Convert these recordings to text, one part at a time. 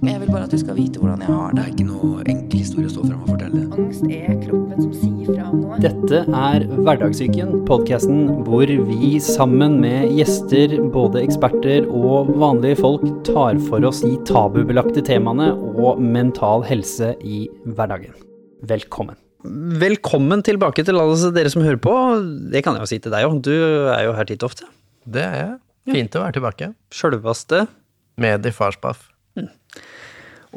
Jeg vil bare at du skal vite hvordan jeg har Det det. er ikke noe enkel historie å stå fram og fortelle. Angst er kroppen som sier fra om noe. Dette er Hverdagssyken, podkasten hvor vi sammen med gjester, både eksperter og vanlige folk, tar for oss de tabubelagte temaene og mental helse i hverdagen. Velkommen. Velkommen tilbake til alle dere som hører på. Det kan jeg jo si til deg òg, du er jo her titt ofte. Det er jeg. Fint å være tilbake. Sjølveste Med i farspaff.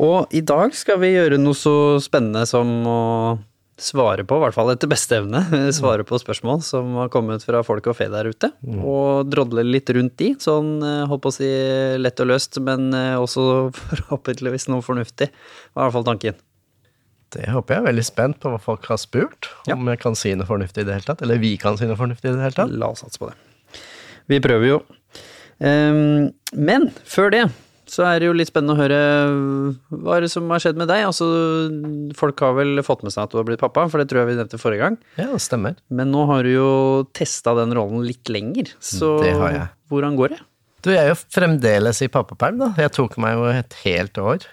Og i dag skal vi gjøre noe så spennende som å svare på, i hvert fall etter beste evne, svare på spørsmål som har kommet fra folk og fe der ute. Og drodle litt rundt de, sånn eh, holdt på å si lett og løst, men eh, også forhåpentligvis noe fornuftig. Var i hvert fall tanken. Det håper jeg er veldig spent på hva folk har spurt. Om jeg kan si noe fornuftig i det hele tatt. Eller vi kan si noe fornuftig i det hele tatt. La oss satse på det. Vi prøver jo. Ehm, men før det så er det jo litt spennende å høre hva er det som har skjedd med deg. Altså, folk har vel fått med seg at du har blitt pappa, for det tror jeg vi nevnte forrige gang. Ja, det stemmer. Men nå har du jo testa den rollen litt lenger, så Det har jeg. hvordan går det? Du, jeg er jo fremdeles i pappaperm, da. Jeg tok meg jo et helt år.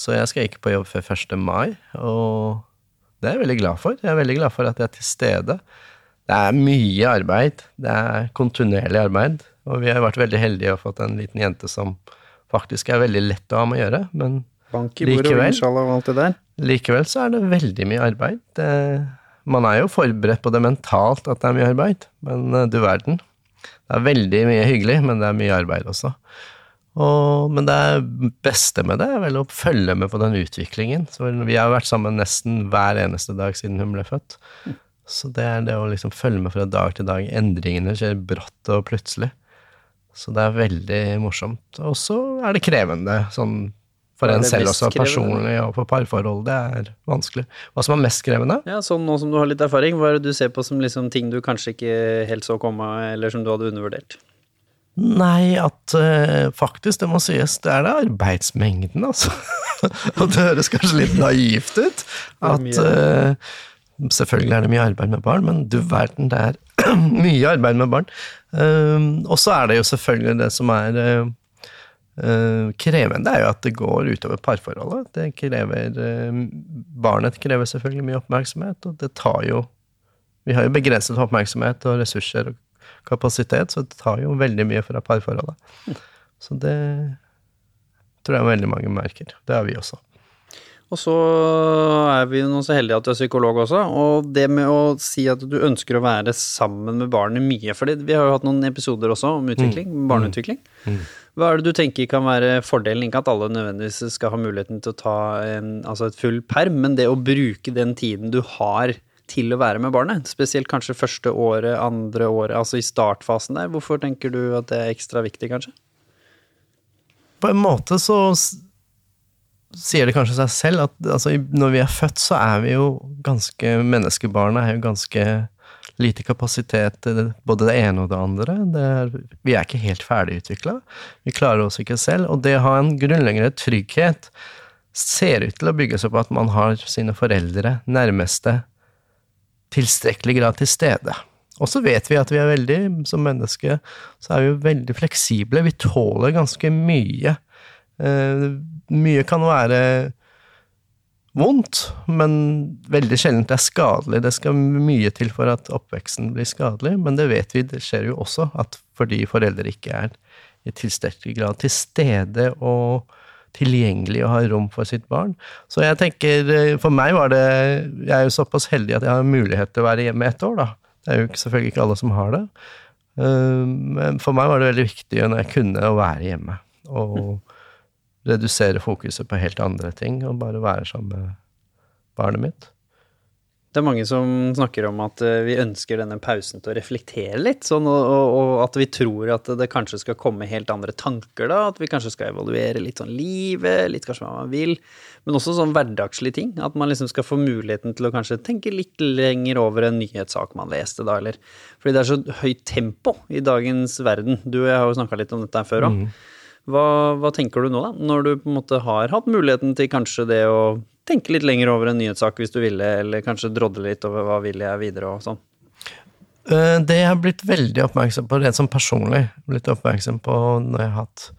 Så jeg skal ikke på jobb før 1. mai, og det er jeg veldig glad for. Jeg er veldig glad for at jeg er til stede. Det er mye arbeid. Det er kontinuerlig arbeid. Og vi har vært veldig heldige og fått en liten jente som faktisk er veldig lett å ha med å gjøre, men Bank i likevel, og alt det der. Likevel så er det veldig mye arbeid. Det, man er jo forberedt på det mentalt at det er mye arbeid, men eh, du verden. Det er veldig mye hyggelig, men det er mye arbeid også. Og, men det beste med det er vel å følge med på den utviklingen. Så vi har vært sammen nesten hver eneste dag siden hun ble født. Så det er det å liksom følge med fra dag til dag. Endringene skjer brått og plutselig. Så det er veldig morsomt. Og så er det krevende, sånn for en selv også, personlig og for parforhold. Det er vanskelig. Hva som er mest krevende? Ja, sånn nå som du har litt erfaring, hva er det du ser på som liksom ting du kanskje ikke helt så komme, eller som du hadde undervurdert? Nei, at uh, faktisk, det må sies, det er det arbeidsmengden, altså. Og det høres kanskje litt naivt ut. At mye. Eh, Selvfølgelig er det mye arbeid med barn, men du verden, det er mye arbeid med barn. Um, og så er det jo selvfølgelig det som er krevende, det krevende, er jo at det går utover parforholdet. Det krever eh, Barnet krever selvfølgelig mye oppmerksomhet, og det tar jo Vi har jo begrenset oppmerksomhet og ressurser og kapasitet, så det tar jo veldig mye fra parforholdet. Så det tror jeg veldig mange merker. Det har vi også. Og så er vi noen nå så heldige at du er psykolog også, og det med å si at du ønsker å være sammen med barnet mye, for vi har jo hatt noen episoder også om utvikling, barneutvikling. Hva er det du tenker kan være fordelen? Ikke at alle nødvendigvis skal ha muligheten til å ta en, altså et full perm, men det å bruke den tiden du har til å være med barnet, spesielt kanskje første året, andre året, altså i startfasen der. Hvorfor tenker du at det er ekstra viktig, kanskje? På en måte så sier det kanskje seg selv at altså, når vi er født, så er vi jo ganske Menneskebarna er jo ganske lite kapasitet både det ene og det andre. Det er, vi er ikke helt ferdigutvikla. Vi klarer oss ikke selv. Og det å ha en grunnleggende trygghet ser ut til å bygge seg på at man har sine foreldre, nærmeste, tilstrekkelig grad til stede. Og så vet vi at vi er veldig, som menneske, så er vi jo veldig fleksible. Vi tåler ganske mye. Eh, mye kan være vondt, men veldig sjelden er skadelig. Det skal mye til for at oppveksten blir skadelig, men det vet vi, det skjer jo også, at fordi foreldre ikke er i tilstrekkelig grad til stede og tilgjengelig og har rom for sitt barn. Så jeg tenker, eh, for meg var det Jeg er jo såpass heldig at jeg har mulighet til å være hjemme ett år, da. Det er jo selvfølgelig ikke alle som har det. Eh, Men for meg var det veldig viktig når jeg kunne å være hjemme. Og redusere fokuset på helt andre ting, og bare være sammen med barnet mitt. Det er mange som snakker om at eh, vi ønsker denne pausen til å reflektere litt, sånn, og, og, at vi tror at det kanskje skal komme helt andre tanker da, at vi kanskje skal evaluere litt sånn livet, litt kanskje hva man vil, men også sånn hverdagslige ting, at man liksom skal få muligheten til å kanskje tenke litt lenger over en nyhetssak man leste da, eller fordi det er så høyt tempo i dagens verden. Du og jeg har jo snakka litt om dette her før òg. Hva, hva tenker du nå, da, når du på en måte har hatt muligheten til kanskje det å tenke litt lenger over en nyhetssak hvis du ville, eller kanskje drodle litt over hva vil jeg videre og sånn? Eh, Det jeg har blitt veldig oppmerksom på, rent som personlig, blitt oppmerksom på når jeg har hatt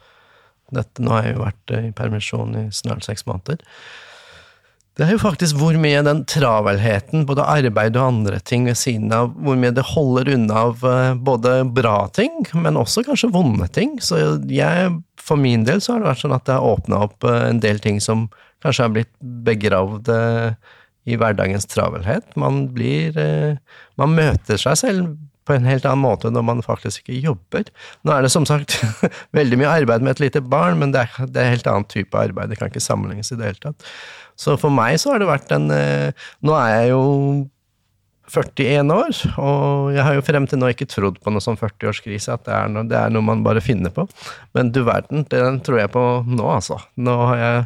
dette, nå har jeg jo vært eh, i permisjon i snart seks måneder. Det er jo faktisk hvor mye den travelheten, både arbeid og andre ting ved siden av, hvor mye det holder unna av eh, både bra ting, men også kanskje vonde ting. Så jeg, for min del, så har det vært sånn at det har åpna opp eh, en del ting som kanskje har blitt begravd eh, i hverdagens travelhet. Man blir Man møter seg selv en helt annen måte når man faktisk ikke jobber. Nå er det som sagt veldig mye arbeid med et lite barn, men det er, det er helt annen type arbeid. Det kan ikke sammenlignes i det hele tatt. Så for meg så har det vært en eh, Nå er jeg jo 41 år, og jeg har jo frem til nå ikke trodd på noe sånn 40-årskrise, at det er, noe, det er noe man bare finner på. Men du verden, den tror jeg på nå, altså. Nå har jeg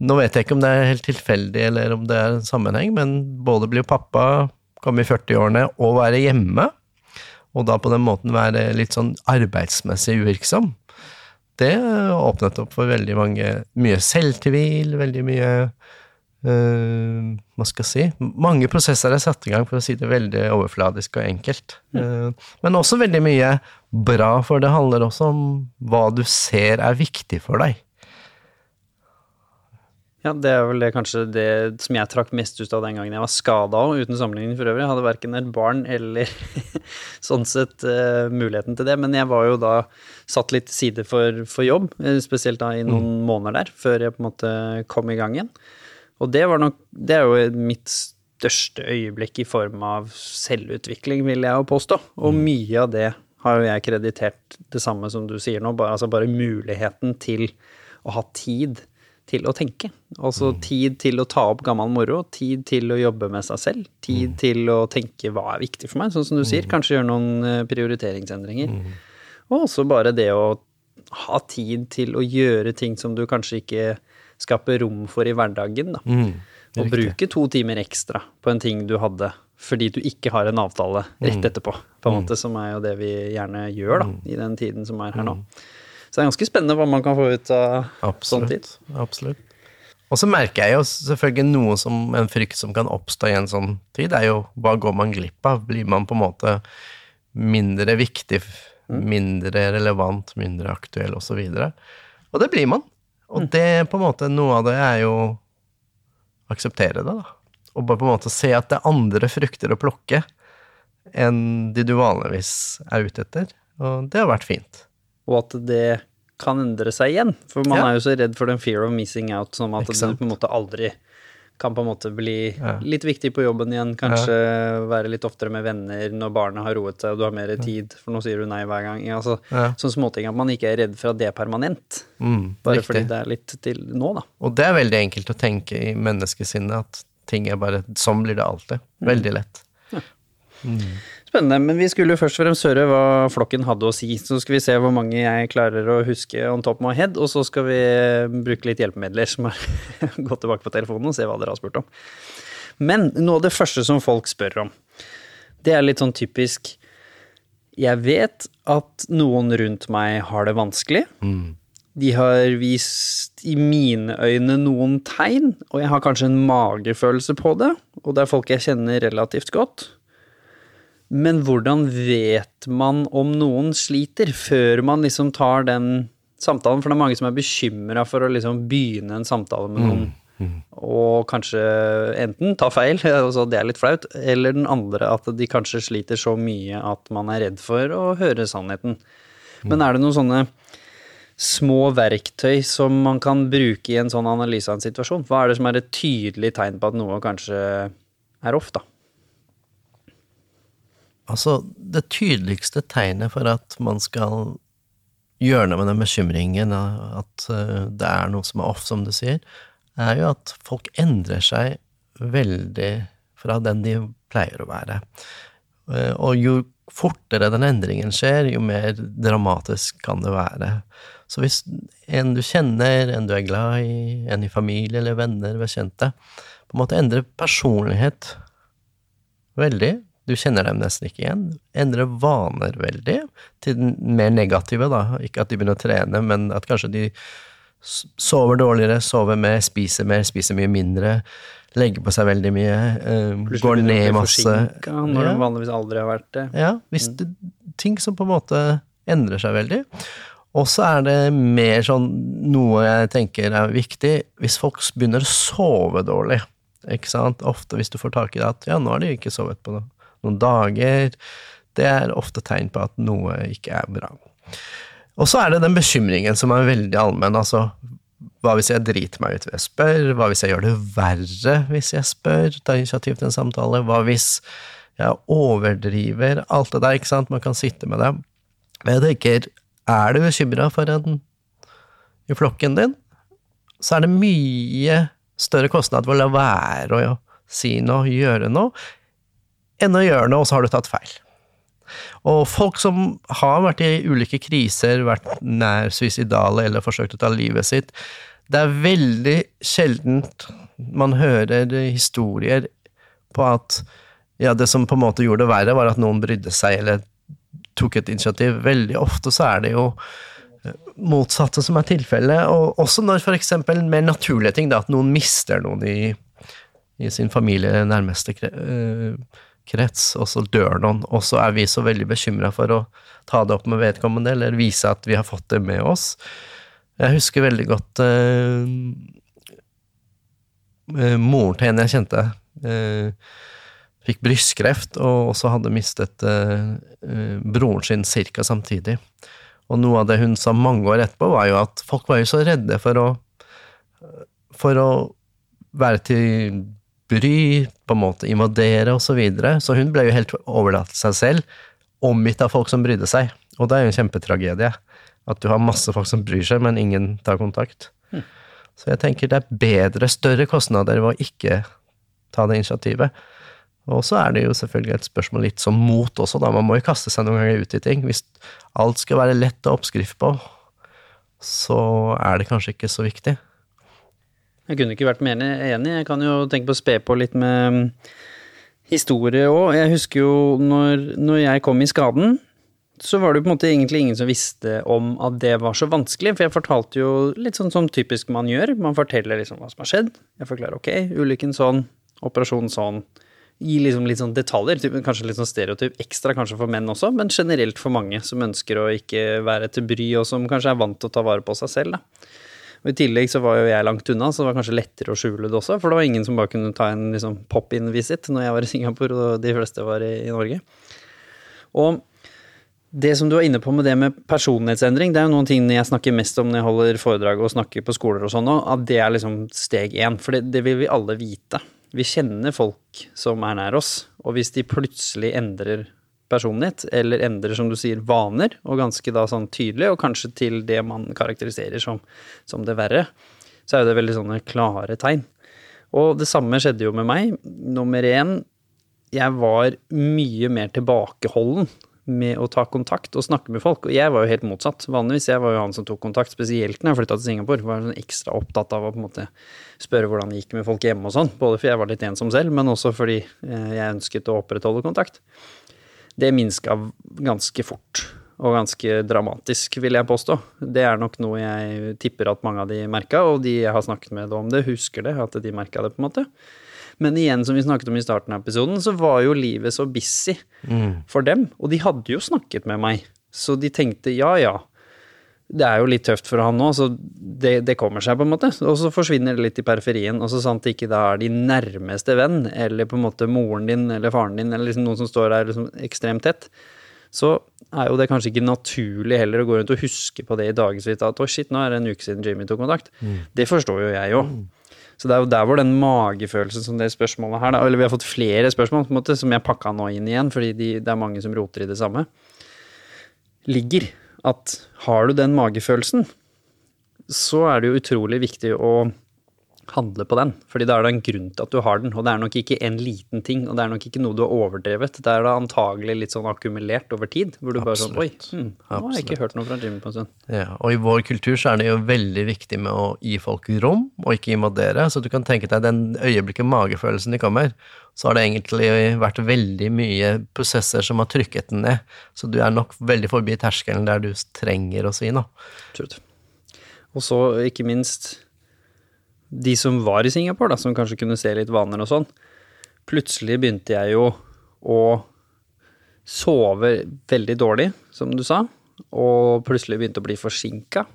nå vet jeg ikke om det er helt tilfeldig eller om det er en sammenheng, men både bli pappa, komme i 40-årene og være hjemme, og da på den måten være litt sånn arbeidsmessig uvirksom, det åpnet opp for veldig mange Mye selvtvil, veldig mye Uh, Hva skal jeg si Mange prosesser er satt i gang, for å si det veldig overfladisk og enkelt. Uh, men også veldig mye bra, for det handler også om hva du ser er viktig for deg. Ja, det er vel det kanskje det som jeg trakk mest ut av den gangen jeg var skada òg, uten sammenligning for øvrig. Jeg hadde verken et barn eller sånn sett uh, muligheten til det. Men jeg var jo da satt litt til side for, for jobb, eh, spesielt da i noen mm. måneder der, før jeg på en måte kom i gang igjen. Og det var nok Det er jo mitt største øyeblikk i form av selvutvikling, vil jeg jo påstå. Og mm. mye av det har jo jeg kreditert det samme som du sier nå, bare, altså bare muligheten til å ha tid til å tenke. Altså mm. tid til å ta opp gammel moro, tid til å jobbe med seg selv, tid mm. til å tenke hva er viktig for meg, sånn som du sier, mm. kanskje gjøre noen eh, prioriteringsendringer. Og også bare det å ha tid til å gjøre ting som du kanskje ikke skaper rom for i hverdagen, da. Og bruke to timer ekstra på en ting du hadde fordi du ikke har en avtale rett etterpå, på en måte, som er jo det vi gjerne gjør, da, i den tiden som er her nå. Så det er ganske spennende hva man kan få ut av absolutt, sånn tid. Absolutt. Og så merker jeg jo selvfølgelig noe som en frykt som kan oppstå i en sånn tid, er jo hva går man glipp av? Blir man på en måte mindre viktig, mm. mindre relevant, mindre aktuell, osv.? Og, og det blir man. Og det det på en måte, noe av det er jo å akseptere det, da. Og bare på en måte se at det er andre frukter å plukke enn de du vanligvis er ute etter. Og det har vært fint og at det kan endre seg igjen. For man ja. er jo så redd for den fear of missing out, som at du på en måte aldri kan på en måte bli ja. litt viktig på jobben igjen, kanskje ja. være litt oftere med venner når barnet har roet seg og du har mer tid, for nå sier du nei hver gang. Altså, Sånne småting at man ikke er redd for at det er permanent. Mm, bare riktig. fordi det er litt til nå, da. Og det er veldig enkelt å tenke i menneskesinnet at ting er bare Sånn blir det alltid. Mm. Veldig lett. Mm. Spennende. Men vi skulle jo først og fremst høre hva flokken hadde å si. Så skal vi se hvor mange jeg klarer å huske on top of my head, og så skal vi bruke litt hjelpemidler som har gått tilbake på telefonen, og se hva dere har spurt om. Men noe av det første som folk spør om, det er litt sånn typisk Jeg vet at noen rundt meg har det vanskelig. Mm. De har vist i mine øyne noen tegn, og jeg har kanskje en magefølelse på det, og det er folk jeg kjenner relativt godt. Men hvordan vet man om noen sliter, før man liksom tar den samtalen? For det er mange som er bekymra for å liksom begynne en samtale med noen, mm. Mm. og kanskje enten ta feil, altså det er litt flaut, eller den andre at de kanskje sliter så mye at man er redd for å høre sannheten. Men er det noen sånne små verktøy som man kan bruke i en sånn analyse av en situasjon? Hva er det som er et tydelig tegn på at noe kanskje er off, da? Altså, det tydeligste tegnet for at man skal gjøre noe med den bekymringen, at eh, det er noe som er off, som du sier, er jo at folk endrer seg veldig fra den de pleier å være. Eh, og jo fortere den endringen skjer, jo mer dramatisk kan det være. Så hvis en du kjenner, en du er glad i, en i familie eller venner, bekjente, på en måte endrer personlighet veldig, du kjenner dem nesten ikke igjen. Endrer vaner veldig til den mer negative, da. Ikke at de begynner å trene, men at kanskje de sover dårligere, sover mer, spiser mer, spiser mye mindre. Legger på seg veldig mye, uh, går ned masse. Når ja. de vanligvis aldri har vært det. Ja, hvis det, ting som på en måte endrer seg veldig. Og så er det mer sånn noe jeg tenker er viktig, hvis folk begynner å sove dårlig. Ikke sant? Ofte hvis du får tak i det at ja, nå har de ikke sovet på noen dager. Det er ofte tegn på at noe ikke er bra. Og så er det den bekymringen som er veldig allmenn. Altså, hva hvis jeg driter meg ut ved jeg spør? Hva hvis jeg gjør det verre hvis jeg spør? Tar initiativ til en samtale? Hva hvis jeg overdriver? Alt det der, ikke sant? Man kan sitte med det. Men jeg tenker, er du bekymra for en i flokken din, så er det mye større kostnad ved å la være å si noe, gjøre noe, enn å gjøre noe, og så har du tatt feil. Og folk som har vært i ulike kriser, vært nær suicidale eller forsøkt å ta livet sitt, det er veldig sjeldent man hører historier på at ja, det som på en måte gjorde det verre, var at noen brydde seg eller tok et initiativ. Veldig ofte så er det jo eh, motsatte som er tilfellet, og også når eksempel mer naturlige ting, da, at noen mister noen i, i sin familie nærmeste eh, krets, og så dør noen, og så er vi så veldig bekymra for å ta det opp med vedkommende, eller vise at vi har fått det med oss. Jeg husker veldig godt eh, moren til en jeg kjente. Eh, fikk brystkreft, og også hadde mistet eh, broren sin ca. samtidig. Og noe av det hun sa mange år etterpå, var jo at folk var jo så redde for å for å være til bry, på en måte invadere osv. Så, videre. så hun ble jo helt overlatt til seg selv, omgitt av folk som brydde seg. Og det er jo en kjempetragedie. At du har masse folk som bryr seg, men ingen tar kontakt. Mm. Så jeg tenker det er bedre, større kostnader ved å ikke ta det initiativet. Og så er det jo selvfølgelig et spørsmål litt som mot også, da. Man må jo kaste seg noen ganger ut i ting. Hvis alt skal være lett å oppskrift på, så er det kanskje ikke så viktig. Jeg kunne ikke vært mer enig. Jeg kan jo tenke på å spe på litt med historie òg. Jeg husker jo når, når jeg kom i skaden, så var det jo på en måte egentlig ingen som visste om at det var så vanskelig. For jeg fortalte jo litt sånn som typisk man gjør. Man forteller liksom hva som har skjedd. Jeg forklarer ok, ulykken sånn, operasjonen sånn gi liksom litt sånn detaljer, kanskje litt sånn stereotyp, ekstra kanskje for menn også, men generelt for mange som ønsker å ikke være til bry, og som kanskje er vant til å ta vare på seg selv. da. Og I tillegg så var jo jeg langt unna, så det var kanskje lettere å skjule det også, for det var ingen som bare kunne ta en liksom, pop-in-visit når jeg var i Singapore og de fleste var i, i Norge. Og det som du var inne på med det med personlighetsendring, det er jo noen ting jeg snakker mest om når jeg holder foredrag og snakker på skoler og sånn at det er liksom steg én, for det, det vil vi alle vite. Vi kjenner folk som er nær oss, og hvis de plutselig endrer personlighet, eller endrer, som du sier, vaner, og ganske da sånn tydelig, og kanskje til det man karakteriserer som, som det verre, så er jo det veldig sånne klare tegn. Og det samme skjedde jo med meg. Nummer én, jeg var mye mer tilbakeholden med å ta kontakt og snakke med folk. Og jeg var jo helt motsatt. Vanligvis jeg var jo han som tok kontakt, spesielt når jeg flytta til Singapore. Var sånn ekstra opptatt av å på en måte spørre hvordan det gikk med folk hjemme og sånn. Både fordi jeg var litt ensom selv, men også fordi eh, jeg ønsket å opprettholde kontakt. Det minska ganske fort. Og ganske dramatisk, vil jeg påstå. Det er nok noe jeg tipper at mange av de merka, og de jeg har snakket med om det, husker det, at de merka det, på en måte. Men igjen, som vi snakket om i starten av episoden, så var jo livet så busy mm. for dem. Og de hadde jo snakket med meg, så de tenkte ja, ja. Det er jo litt tøft for han nå, så det, det kommer seg, på en måte. Og så forsvinner det litt i periferien. Og så sant ikke da er de nærmeste venn, eller på en måte moren din eller faren din, eller liksom noen som står der liksom ekstremt tett, så er jo det kanskje ikke naturlig heller å gå rundt og huske på det i dagevis at å shit, nå er det en uke siden Jimmy tok kontakt. Mm. Det forstår jo jeg jo. Mm. Så det er jo der hvor den magefølelsen som det spørsmålet her, da, eller vi har fått flere spørsmål på en måte, som jeg pakka nå inn igjen, fordi de, det er mange som roter i det samme, ligger at har du den magefølelsen, så er det jo utrolig viktig å handle på den. fordi da er det en grunn til at du har den. Og det er nok ikke en liten ting, og det er nok ikke noe du har overdrevet. Det er da antagelig litt sånn akkumulert over tid, hvor du Absolutt. bare sånn Oi, hm, nå har jeg ikke hørt noe fra Jimmy på en stund. Ja, og i vår kultur så er det jo veldig viktig med å gi folk rom, og ikke invadere. Så du kan tenke deg den øyeblikket magefølelsen de kommer, så har det egentlig vært veldig mye prosesser som har trykket den ned. Så du er nok veldig forbi terskelen der du trenger å si noe. Og så ikke minst de som var i Singapore, da, som kanskje kunne se litt vaner og sånn, plutselig begynte jeg jo å sove veldig dårlig, som du sa. og plutselig begynte å bli forsinka.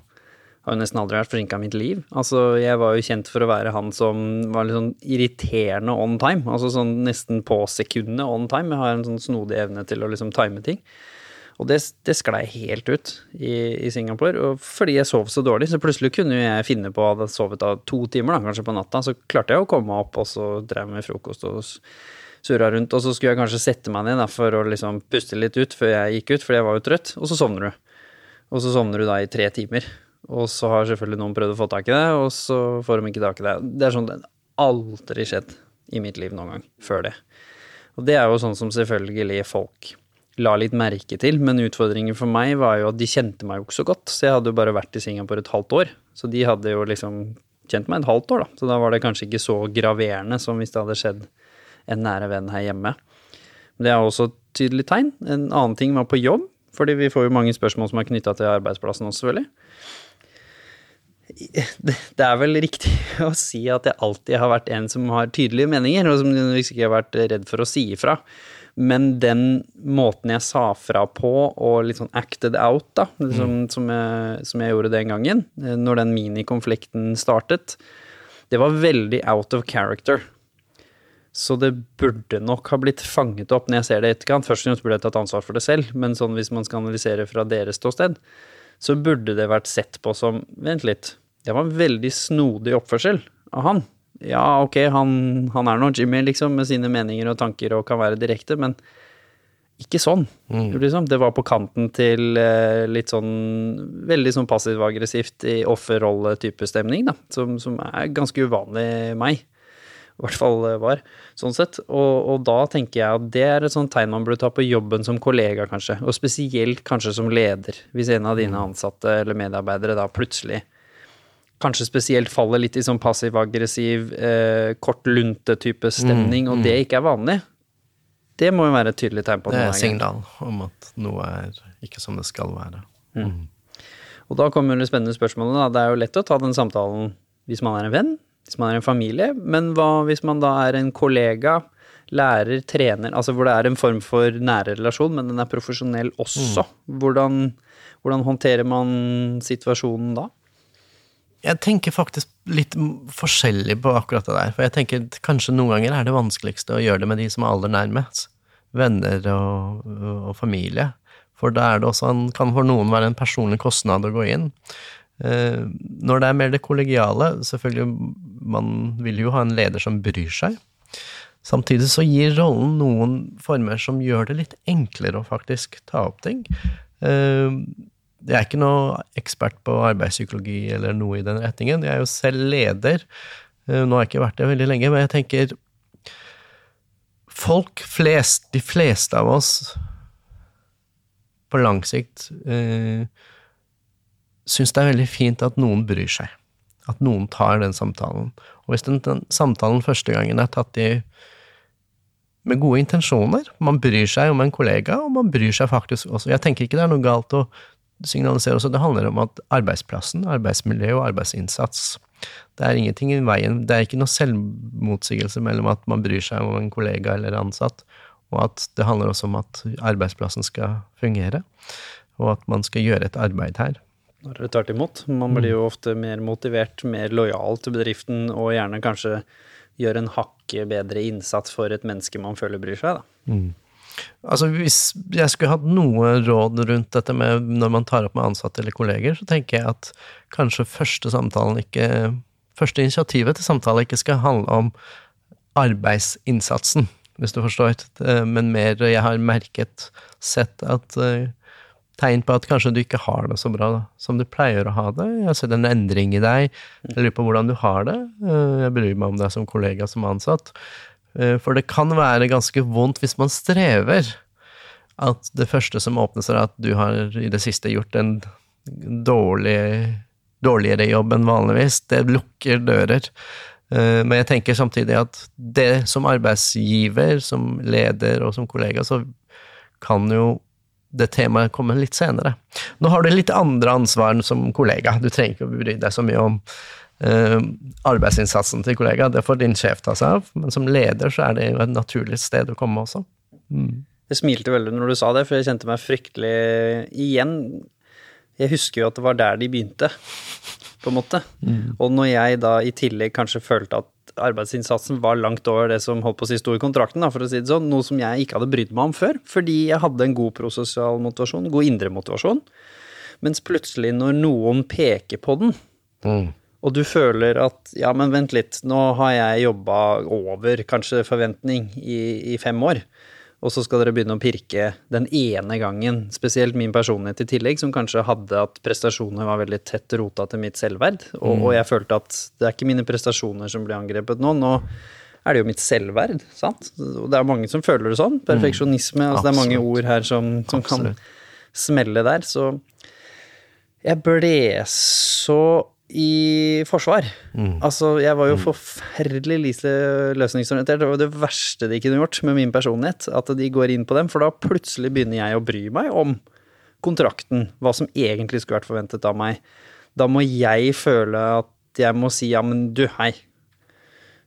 Har jo nesten aldri vært forsinka i mitt liv. Altså, jeg var jo kjent for å være han som var litt sånn irriterende on time. Altså sånn nesten på sekundet on time. Jeg har en sånn snodig evne til å liksom time ting. Og det, det sklei helt ut i, i, Singapore. Og fordi jeg sov så dårlig, så plutselig kunne jeg finne på, hadde sovet da to timer, da, kanskje på natta, så klarte jeg å komme opp, og så drev med frokost og surra rundt. Og så skulle jeg kanskje sette meg ned da, for å liksom puste litt ut før jeg gikk ut, fordi jeg var jo trøtt. Og så sovner du. Og så sovner du da i tre timer. Og så har selvfølgelig noen prøvd å få tak i det, og så får de ikke tak i det. Det er sånn det aldri skjedd i mitt liv noen gang før det. Og det er jo sånn som selvfølgelig folk la litt merke til, men utfordringen for meg var jo at de kjente meg jo ikke så godt, så jeg hadde jo bare vært i Singapore et halvt år. Så de hadde jo liksom kjent meg et halvt år, da. Så da var det kanskje ikke så graverende som hvis det hadde skjedd en nære venn her hjemme. Men det er også et tydelig tegn. En annen ting var på jobb, fordi vi får jo mange spørsmål som er knytta til arbeidsplassen også, selvfølgelig det er vel riktig å si at jeg alltid har vært en som har tydelige meninger, og som ikke har vært redd for å si ifra. Men den måten jeg sa fra på, og litt sånn acted out, da, liksom, mm. som, jeg, som, jeg, gjorde den gangen, eh, når den minikonflikten startet, det var veldig out of character. Så det burde nok ha blitt fanget opp når jeg ser det i etterkant. Først og fremst burde jeg tatt ansvar for det selv, men sånn hvis man skal analysere fra deres ståsted, så burde det vært sett på som Vent litt, det var en veldig snodig oppførsel av han. Ja, ok, han, han er nå Jimmy, liksom, med sine meninger og tanker og kan være direkte, men ikke sånn. Mm. Liksom. Det var på kanten til eh, litt sånn veldig sånn passiv-aggressivt i offerrolle-type stemning, da, som, som, er ganske uvanlig meg. I hvert fall eh, var, sånn sett. Og, og, da tenker jeg at det er et sånt tegn man burde ta på jobben som kollega, kanskje. Og spesielt kanskje som leder, hvis en av dine mm. ansatte eller medarbeidere da plutselig kanskje spesielt faller litt i sånn passiv-aggressiv, eh, kort lunte-type stemning, mm, og det mm. ikke er vanlig, det må jo være et tydelig tegn på Det er et signal om at noe er ikke som det skal være. Mm. mm. Og da kommer det spennende spørsmålet, da. Det er jo lett å ta den samtalen hvis man er en venn, hvis man er en familie, men hva hvis man da er en kollega, lærer, trener, altså hvor det er en form for nære relasjon, men den er profesjonell også. Mm. Hvordan, hvordan håndterer man situasjonen da? Jeg tenker faktisk litt forskjellig på akkurat det der. For jeg tenker kanskje noen ganger er det vanskeligste å gjøre det med de som er aller nærmest. Venner og, og familie. For da er det også en, kan for noen være en personlig kostnad å gå inn. Eh, når det er mer det kollegiale, selvfølgelig man vil jo ha en leder som bryr seg. Samtidig så gir rollen noen former som gjør det litt enklere å faktisk ta opp ting. Eh, jeg er ikke noe ekspert på arbeidspsykologi eller noe i den retningen. Jeg er jo selv leder. Eh, nå har jeg ikke vært det veldig lenge, men jeg tenker Folk flest, de fleste av oss, på lang sikt, eh, syns det er veldig fint at noen bryr seg. At noen tar den samtalen. Og hvis den, den samtalen første gangen er tatt i med gode intensjoner. Man bryr seg om en kollega, og man bryr seg faktisk også Jeg tenker ikke det er noe galt å signaliserer også det handler om at arbeidsplassen, arbeidsmiljø og arbeidsinnsats Det er ingenting i veien, det er ikke noe selvmotsigelse mellom at man bryr seg om en kollega eller ansatt, og at det handler også om at arbeidsplassen skal fungere, og at man skal gjøre et arbeid her. Det tvert imot. Man blir jo ofte mer motivert, mer lojal til bedriften, og gjerne kanskje gjør en hakket bedre innsats for et menneske man føler bryr seg, da. Mm. Altså Hvis jeg skulle hatt noe råd rundt dette med når man tar opp med ansatte eller kolleger, så tenker jeg at kanskje første samtalen ikke Første initiativet til samtale ikke skal handle om arbeidsinnsatsen, hvis du forstår, men mer jeg har merket, sett at uh, tegn på at kanskje du ikke har det så bra da, som du pleier å ha det. Jeg sett en endring i deg. Jeg lurer på hvordan du har det. Uh, jeg bryr meg om deg som kollega, som ansatt. Eh, for det kan være ganske vondt hvis man strever. At det første som åpner seg, er at du har i det siste gjort en dårlig, dårligere jobb enn vanligvis. Det lukker dører. Eh, men jeg tenker samtidig at det som arbeidsgiver, som leder og som kollega, så kan jo det temaet komme litt senere. Nå har du litt andre ansvar som kollega. Du trenger ikke å bry deg så mye om Uh, arbeidsinnsatsen til kollega, det får din sjef ta seg av, men som leder så er det jo et naturlig sted å komme også. Mm. Jeg smilte veldig når du sa det, for jeg kjente meg fryktelig igjen. Jeg husker jo at det var der de begynte, på en måte. Og når jeg da i tillegg kanskje følte at arbeidsinnsatsen var langt over det som holdt på å si sto i kontrakten, da, for å si det sånn, noe som jeg ikke hadde brydd meg om før, fordi jeg hadde en god prosessial motivasjon, god indre motivasjon, mens plutselig når noen peker på den, Mm. Og du føler at ja, men vent litt, nå har jeg jobba over kanskje forventning i, i fem år, og så skal dere begynne å pirke den ene gangen, spesielt min personlighet i tillegg, som kanskje hadde at prestasjoner var veldig tett rota til mitt selvverd, og, og jeg følte at det er ikke mine prestasjoner som blir angrepet nå, nå er det jo mitt selvverd, sant? Og det er mange som føler det sånn. Perfeksjonisme, altså det er mange ord her som, som kan smelle der, så jeg ble så i forsvar. Altså, jeg var jo forferdelig lite løsningsorientert. Det var det verste de kunne gjort med min personlighet. At de går inn på dem, for da plutselig begynner jeg å bry meg om kontrakten. Hva som egentlig skulle vært forventet av meg. Da må jeg føle at jeg må si ja, men du, hei.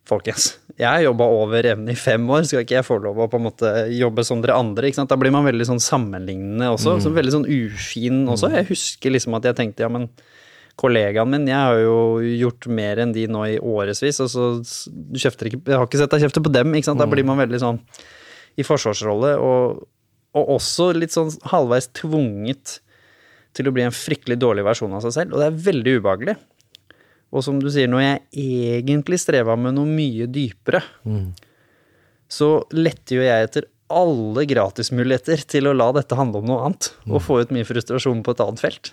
Folkens, jeg har jobba over evne i fem år, skal ikke jeg få lov å på en måte jobbe som dere andre? Da blir man veldig sånn sammenlignende også, så veldig sånn ufin også. Jeg husker liksom at jeg tenkte ja, men kollegaen min, jeg har jo gjort mer enn de nå i årevis, og så kjefter ikke Jeg har ikke sett deg kjefte på dem, ikke sant. Da blir man veldig sånn i forsvarsrolle, og, og også litt sånn halvveis tvunget til å bli en fryktelig dårlig versjon av seg selv, og det er veldig ubehagelig. Og som du sier, når jeg egentlig streva med noe mye dypere, så lette jo jeg etter alle gratismuligheter til å la dette handle om noe annet, og få ut mye frustrasjon på et annet felt.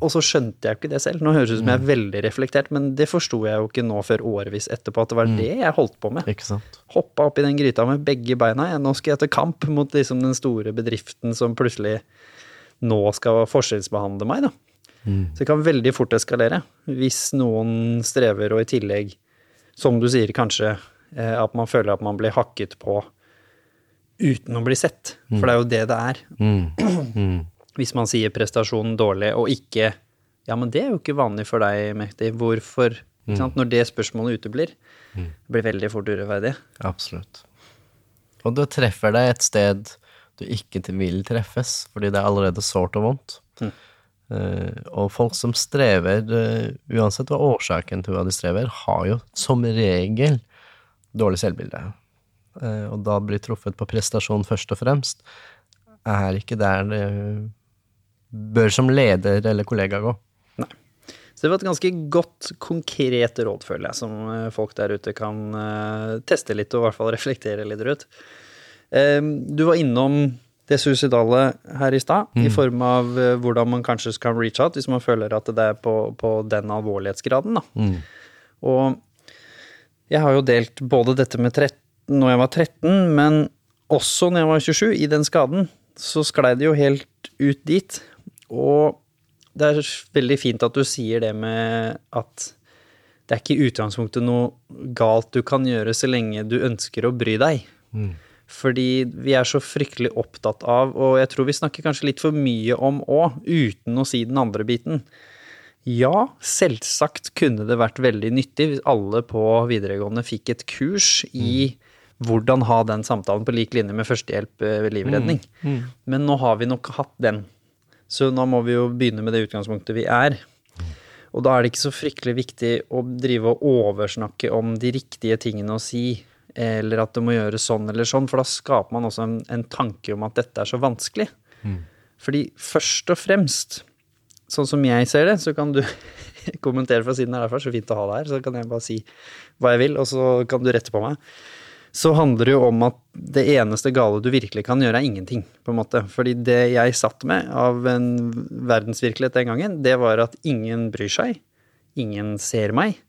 Og så skjønte jeg jo ikke det selv. Nå høres det ut som jeg er veldig reflektert, men det forsto jeg jo ikke nå før årevis etterpå, at det var det jeg holdt på med. Ikke sant? Hoppa opp i den gryta med begge beina. Ja, nå skal jeg til kamp mot liksom den store bedriften som plutselig nå skal forskjellsbehandle meg, da. Så det kan veldig fort eskalere hvis noen strever og i tillegg, som du sier, kanskje eh, at man føler at man blir hakket på uten å bli sett. For det er jo det det er. Hvis man sier prestasjonen dårlig og ikke Ja, men det er jo ikke vanlig for deg, Mekti. Hvorfor? Mm. Når det spørsmålet uteblir, mm. blir veldig fort urettferdig. Absolutt. Og du treffer deg et sted du ikke vil treffes, fordi det er allerede sårt og vondt. Eh, og folk som strever, uh, uansett hva årsaken til hva de strever, har jo som regel dårlig selvbilde. Uh, og da blir truffet på prestasjon først og fremst, er ikke der det bør som leder eller kollega gå. Nei. Så det var et ganske godt, konkret råd, føler jeg, som eh, folk der ute kan eh, teste litt og i hvert fall reflektere litt rundt. Eh, du var innom det suicidale her i stad, i form av eh, hvordan man kanskje skal reach out hvis man føler at det er på, på den alvorlighetsgraden. Da. Og jeg har jo delt både dette med 13 når jeg var 13, men også når jeg var 27, i den skaden, så sklei det jo helt ut dit. Og det er veldig fint at du sier det med at det er ikke i utgangspunktet noe galt du kan gjøre så lenge du ønsker å bry deg. Fordi vi er så fryktelig opptatt av, og jeg tror vi snakker kanskje litt for mye om òg, uten å si den andre biten. Ja, selvsagt kunne det vært veldig nyttig hvis alle på videregående fikk et kurs i hvordan ha den samtalen på lik linje med førstehjelp eh, ved livredning. Men nå har vi nok hatt den. Så nå må vi jo begynne med det utgangspunktet vi er. Og da er det ikke så fryktelig viktig å drive og oversnakke om de riktige tingene å si, eller at det må gjøres sånn eller sånn, for da skaper man også en, en tanke om at dette er så vanskelig. Fordi først og fremst, sånn som jeg ser det, så kan du kommentere fra siden av derfor, så fint å ha deg her, så kan jeg bare si hva jeg vil, og så kan du rette på meg så handler det jo om at det eneste gale du virkelig kan gjøre, er ingenting, på en måte. Fordi det jeg satt med av en verdensvirkelighet den gangen, det var at ingen bryr seg, ingen ser meg,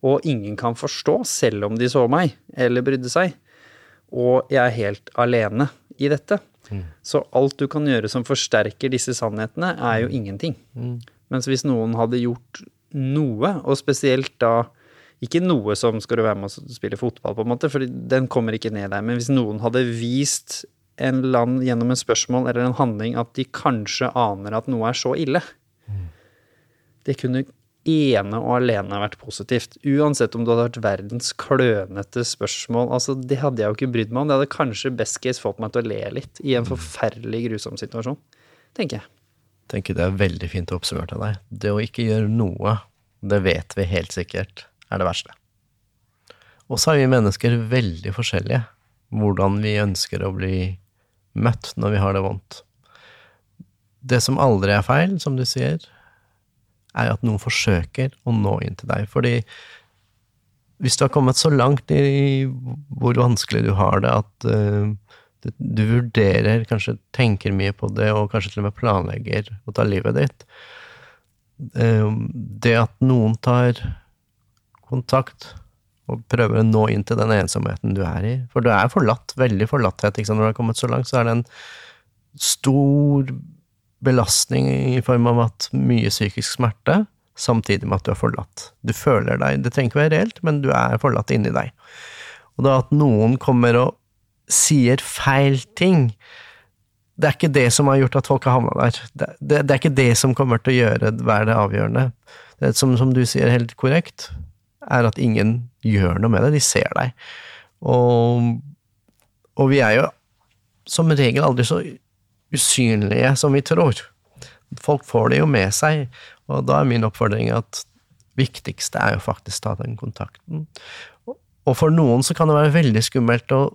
og ingen kan forstå, selv om de så meg eller brydde seg. Og jeg er helt alene i dette. Så alt du kan gjøre som forsterker disse sannhetene, er jo ingenting. Mens hvis noen hadde gjort noe, og spesielt da ikke noe som skal du være med og spille fotball, på en måte, for den kommer ikke ned der. Men hvis noen hadde vist en land gjennom en spørsmål eller en handling at de kanskje aner at noe er så ille, det kunne ene og alene vært positivt. Uansett om det hadde vært verdens klønete spørsmål. altså Det hadde jeg jo ikke brydd meg om. Det hadde kanskje best case fått meg til å le litt i en forferdelig grusom situasjon, tenker jeg. tenker det er veldig fint oppsummert av deg. Det å ikke gjøre noe, det vet vi helt sikkert er det verste. Og så er vi mennesker veldig forskjellige. Hvordan vi ønsker å bli møtt når vi har det vondt. Det som aldri er feil, som du sier, er at noen forsøker å nå inn til deg. Fordi hvis du har kommet så langt i hvor vanskelig du har det, at uh, du vurderer, kanskje tenker mye på det, og kanskje til og med planlegger å ta livet ditt uh, Det at noen tar kontakt og prøver å nå inn til den ensomheten du er i For du er forlatt, veldig forlatthet. Når du har kommet så langt, så er det en stor belastning i form av at mye psykisk smerte, samtidig med at du er forlatt. Du føler deg Det trenger ikke være reelt, men du er forlatt inni deg. Og da at noen kommer og sier feil ting, det er ikke det som har gjort at folk har havna der. Det, det, det, er ikke det som kommer til å gjøre være det avgjørende. Det som, som du sier helt korrekt, er at ingen gjør noe med det. De ser deg. Og, og vi er jo som regel aldri så usynlige som vi tror. Folk får det jo med seg, og da er min oppfordring at viktigste er jo faktisk ta den kontakten. Og for noen så kan det være veldig skummelt å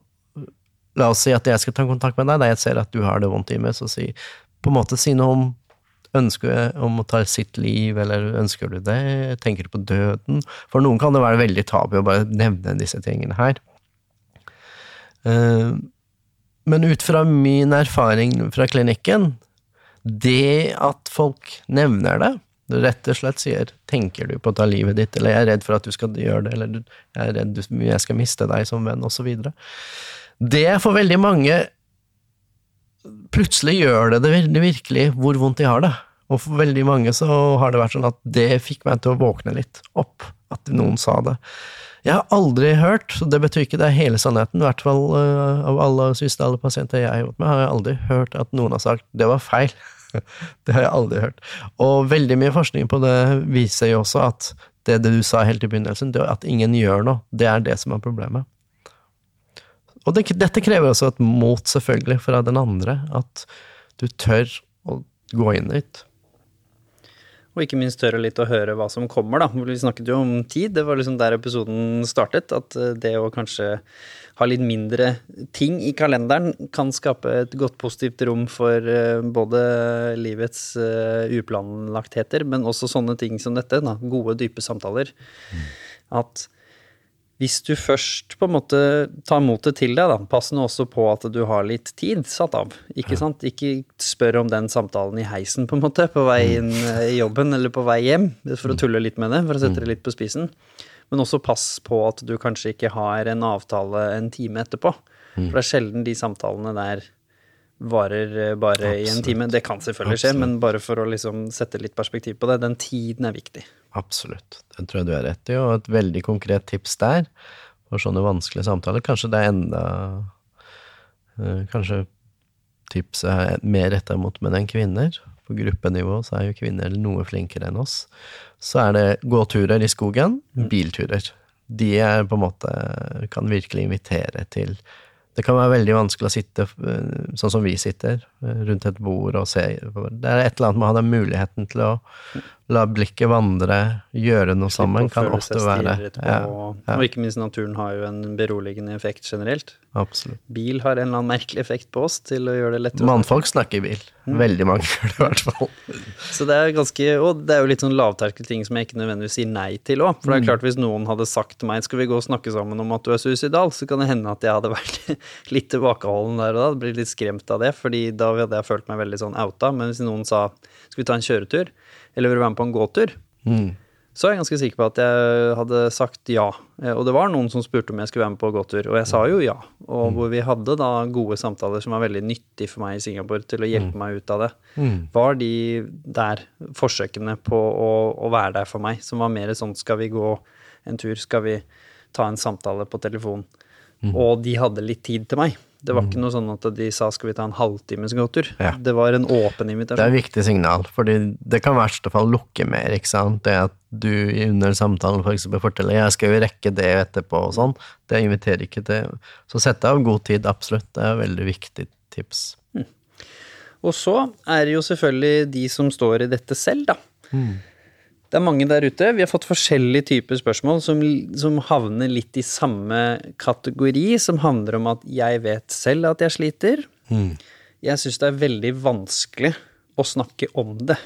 La oss si at jeg skal ta kontakt med deg, da jeg ser at du har det vondt i meg, så si på en måte si noe om ønsker om å ta sitt liv, eller ønsker du det, tenker du på døden? For noen kan det være veldig tabu å bare nevne disse tingene her. Uh, men ut fra min erfaring fra klinikken, det at folk nevner det, rett og slett sier 'tenker du på å ta livet ditt', eller 'jeg er redd for at du skal gjøre det', eller 'jeg er redd jeg skal miste deg som venn', osv. Det for veldig mange Plutselig gjør det det virkelig hvor vondt de har det. Og for veldig mange så har det vært sånn at det fikk meg til å våkne litt opp, at noen sa det. Jeg har aldri hørt, så det betyr ikke det er hele sannheten, i hvert fall uh, av alle suicidale pasienter jeg har gjort med, har jeg aldri hørt at noen har sagt 'det var feil'. det har jeg aldri hørt. Og veldig mye forskning på det viser jo også at det, det du sa helt i begynnelsen, at ingen gjør noe, det er det som er problemet. Og det, dette krever også et mot, selvfølgelig, fra den andre, at du tør å gå inn dit. Og ikke minst tørre litt å høre hva som kommer, da. Vi snakket jo om tid, det var liksom der episoden startet. At eh, det å kanskje ha litt mindre ting i kalenderen kan skape et godt positivt rom for eh, både livets eh, uplanlagtheter, men også sånne ting som dette, da. Gode, dype samtaler. Mm. At hvis du først på en måte tar motet til deg, da, pass nå også på at du har litt tid satt av. Ikke sant? Ikke spør om den samtalen i heisen, på en måte, på vei inn mm. eh, i jobben eller på vei hjem, for å mm. tulle litt med det, for å sette det mm. litt på spisen. Men også pass på at du kanskje ikke har en avtale en time etterpå. For det er sjelden de samtalene der varer eh, bare Absolutt. i en time. Det kan selvfølgelig skje, Absolutt. men bare for å liksom sette litt perspektiv på det, den tiden er viktig. Absolutt. Det tror jeg du har rett i, og et veldig konkret tips der for sånne vanskelige samtaler. Kanskje det er enda øh, Kanskje tipset er mer retta mot menn enn kvinner. På gruppenivå så er jo kvinner noe flinkere enn oss. Så er det gåturer i skogen, mm. bilturer. De er på en måte kan virkelig invitere til det kan være veldig vanskelig å sitte øh, sånn som vi sitter, rundt et bord og se. Det er et eller annet med å ha den muligheten til å la blikket vandre, gjøre noe sammen, kan ofte være ja, ja. Og ikke minst naturen har jo en beroligende effekt generelt. Absolutt. Bil har en eller annen merkelig effekt på oss til å gjøre det lettere. Mannfolk snakker bil. Mm. Veldig mange gjør det, i hvert fall. Så det er ganske Og det er jo litt sånn lavterskelting som jeg ikke nødvendigvis sier nei til òg. For det er mm. klart, hvis noen hadde sagt til meg skal vi gå og snakke sammen om at du er suicidal, så kan det hende at jeg hadde vært litt tilbakeholden der og da. Blitt litt skremt av det, fordi da hadde jeg følt meg veldig sånn outa. Men hvis noen sa skal vi ta en kjøretur? Eller vil du være med på en gåtur, mm. så er jeg ganske sikker på at jeg hadde sagt ja. Eh, og det var noen som spurte om jeg skulle være med på gåtur, og jeg sa jo ja. Og mm. hvor vi hadde da gode samtaler som var veldig nyttig for meg i Singapore til å hjelpe mm. meg ut av det, mm. var de der forsøkene på å, å, være der for meg, som var mer sånn skal vi gå en tur, skal vi ta en samtale på telefon. Mm. Og de hadde litt tid til meg. Det var ikke mm. noe sånn at de sa skal vi ta en halvtimes gåtur. Ja. Det var en åpen invitasjon. Det er et viktig signal, fordi det kan i verste fall lukke mer. ikke sant? Det at du under samtalen for eksempel, forteller jeg skal jo rekke det etterpå og sånn, det inviterer ikke til Så sett av god tid, absolutt. Det er et veldig viktig tips. Mm. Og så er det jo selvfølgelig de som står i dette selv, da. Det er mange der ute. Vi har fått forskjellige typer spørsmål som, som havner litt i samme kategori, som handler om at jeg vet selv at jeg sliter. Jeg syns det er veldig vanskelig å snakke om det.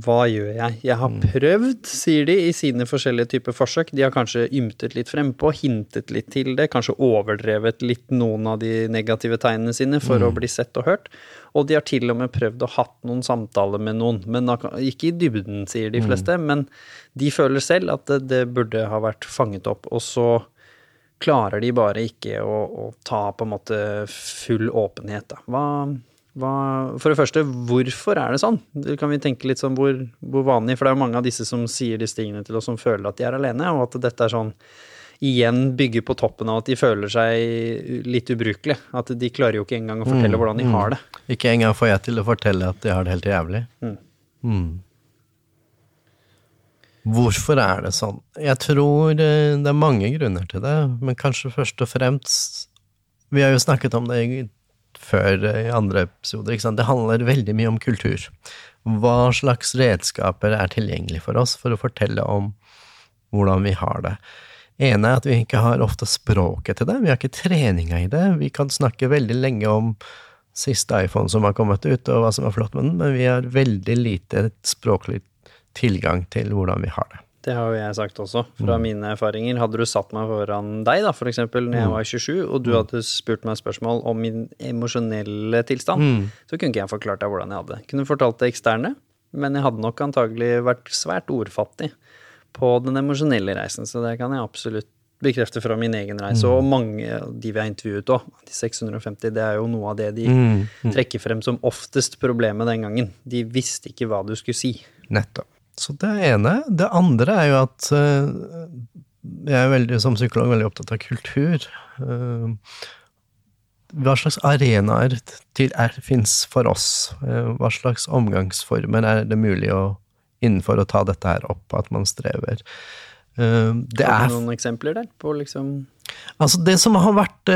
Hva gjør jeg? Jeg har prøvd, sier de, i sine forskjellige typer forsøk. De har kanskje ymtet litt frempå, hintet litt til det, kanskje overdrevet litt noen av de negative tegnene sine for å bli sett og hørt. Og de har til og med prøvd å hatt noen samtaler med noen, men ikke i dybden, sier de fleste. Men de føler selv at det, det burde ha vært fanget opp, og så klarer de bare ikke å, å ta på en måte full åpenhet, da. Hva, hva, for det første, hvorfor er det sånn? Det kan vi tenke litt sånn hvor, hvor vanlig, for det er jo mange av disse som sier disse tingene til oss som føler at de er alene, og at dette er sånn igjen bygger på toppen av at de føler seg litt ubrukelige. At de klarer jo ikke engang å fortelle hvordan de har det. Ikke engang får jeg til å fortelle at de har det helt jævlig. Mm. Hvorfor er det sånn? Jeg tror eh, det er mange grunner til det, men kanskje først og fremst Vi har jo snakket om det i- før i andre episoder. Det handler veldig mye om kultur. Hva slags redskaper er tilgjengelig for oss for å fortelle om hvordan vi har det? ene er at vi ikke har ofte språket til det. Vi har ikke treninga i det. Vi kan snakke veldig lenge om siste iPhone som har kommet ut, og hva som er flott med den, men vi har veldig lite språklig tilgang til hvordan vi har det. Det har jo jeg sagt også, fra mine erfaringer. Hadde du satt meg foran deg, da, eksempel, når jeg var 27, og du hadde spurt meg spørsmål om min emosjonelle tilstand, så kunne ikke jeg forklart deg hvordan jeg hadde det. Kunne fortalt det eksterne, men jeg hadde nok antagelig vært svært ordfattig på den emosjonelle reisen, så det kan jeg absolutt bekrefte fra min egen reise, og mange av de vi har intervjuet òg. De 650, det er jo noe av det de trekker frem som oftest problemet den gangen. De visste ikke hva du skulle si. Nettopp. Så det er ene. Det andre er jo at eh, jeg er veldig, som psykolog veldig opptatt av kultur. Eh, hva slags arenaer til fins for oss? Eh, hva slags omgangsformer er det mulig å innenfor å ta dette her opp, at man strever? Det er Har du noen eksempler der på liksom Altså, det som har vært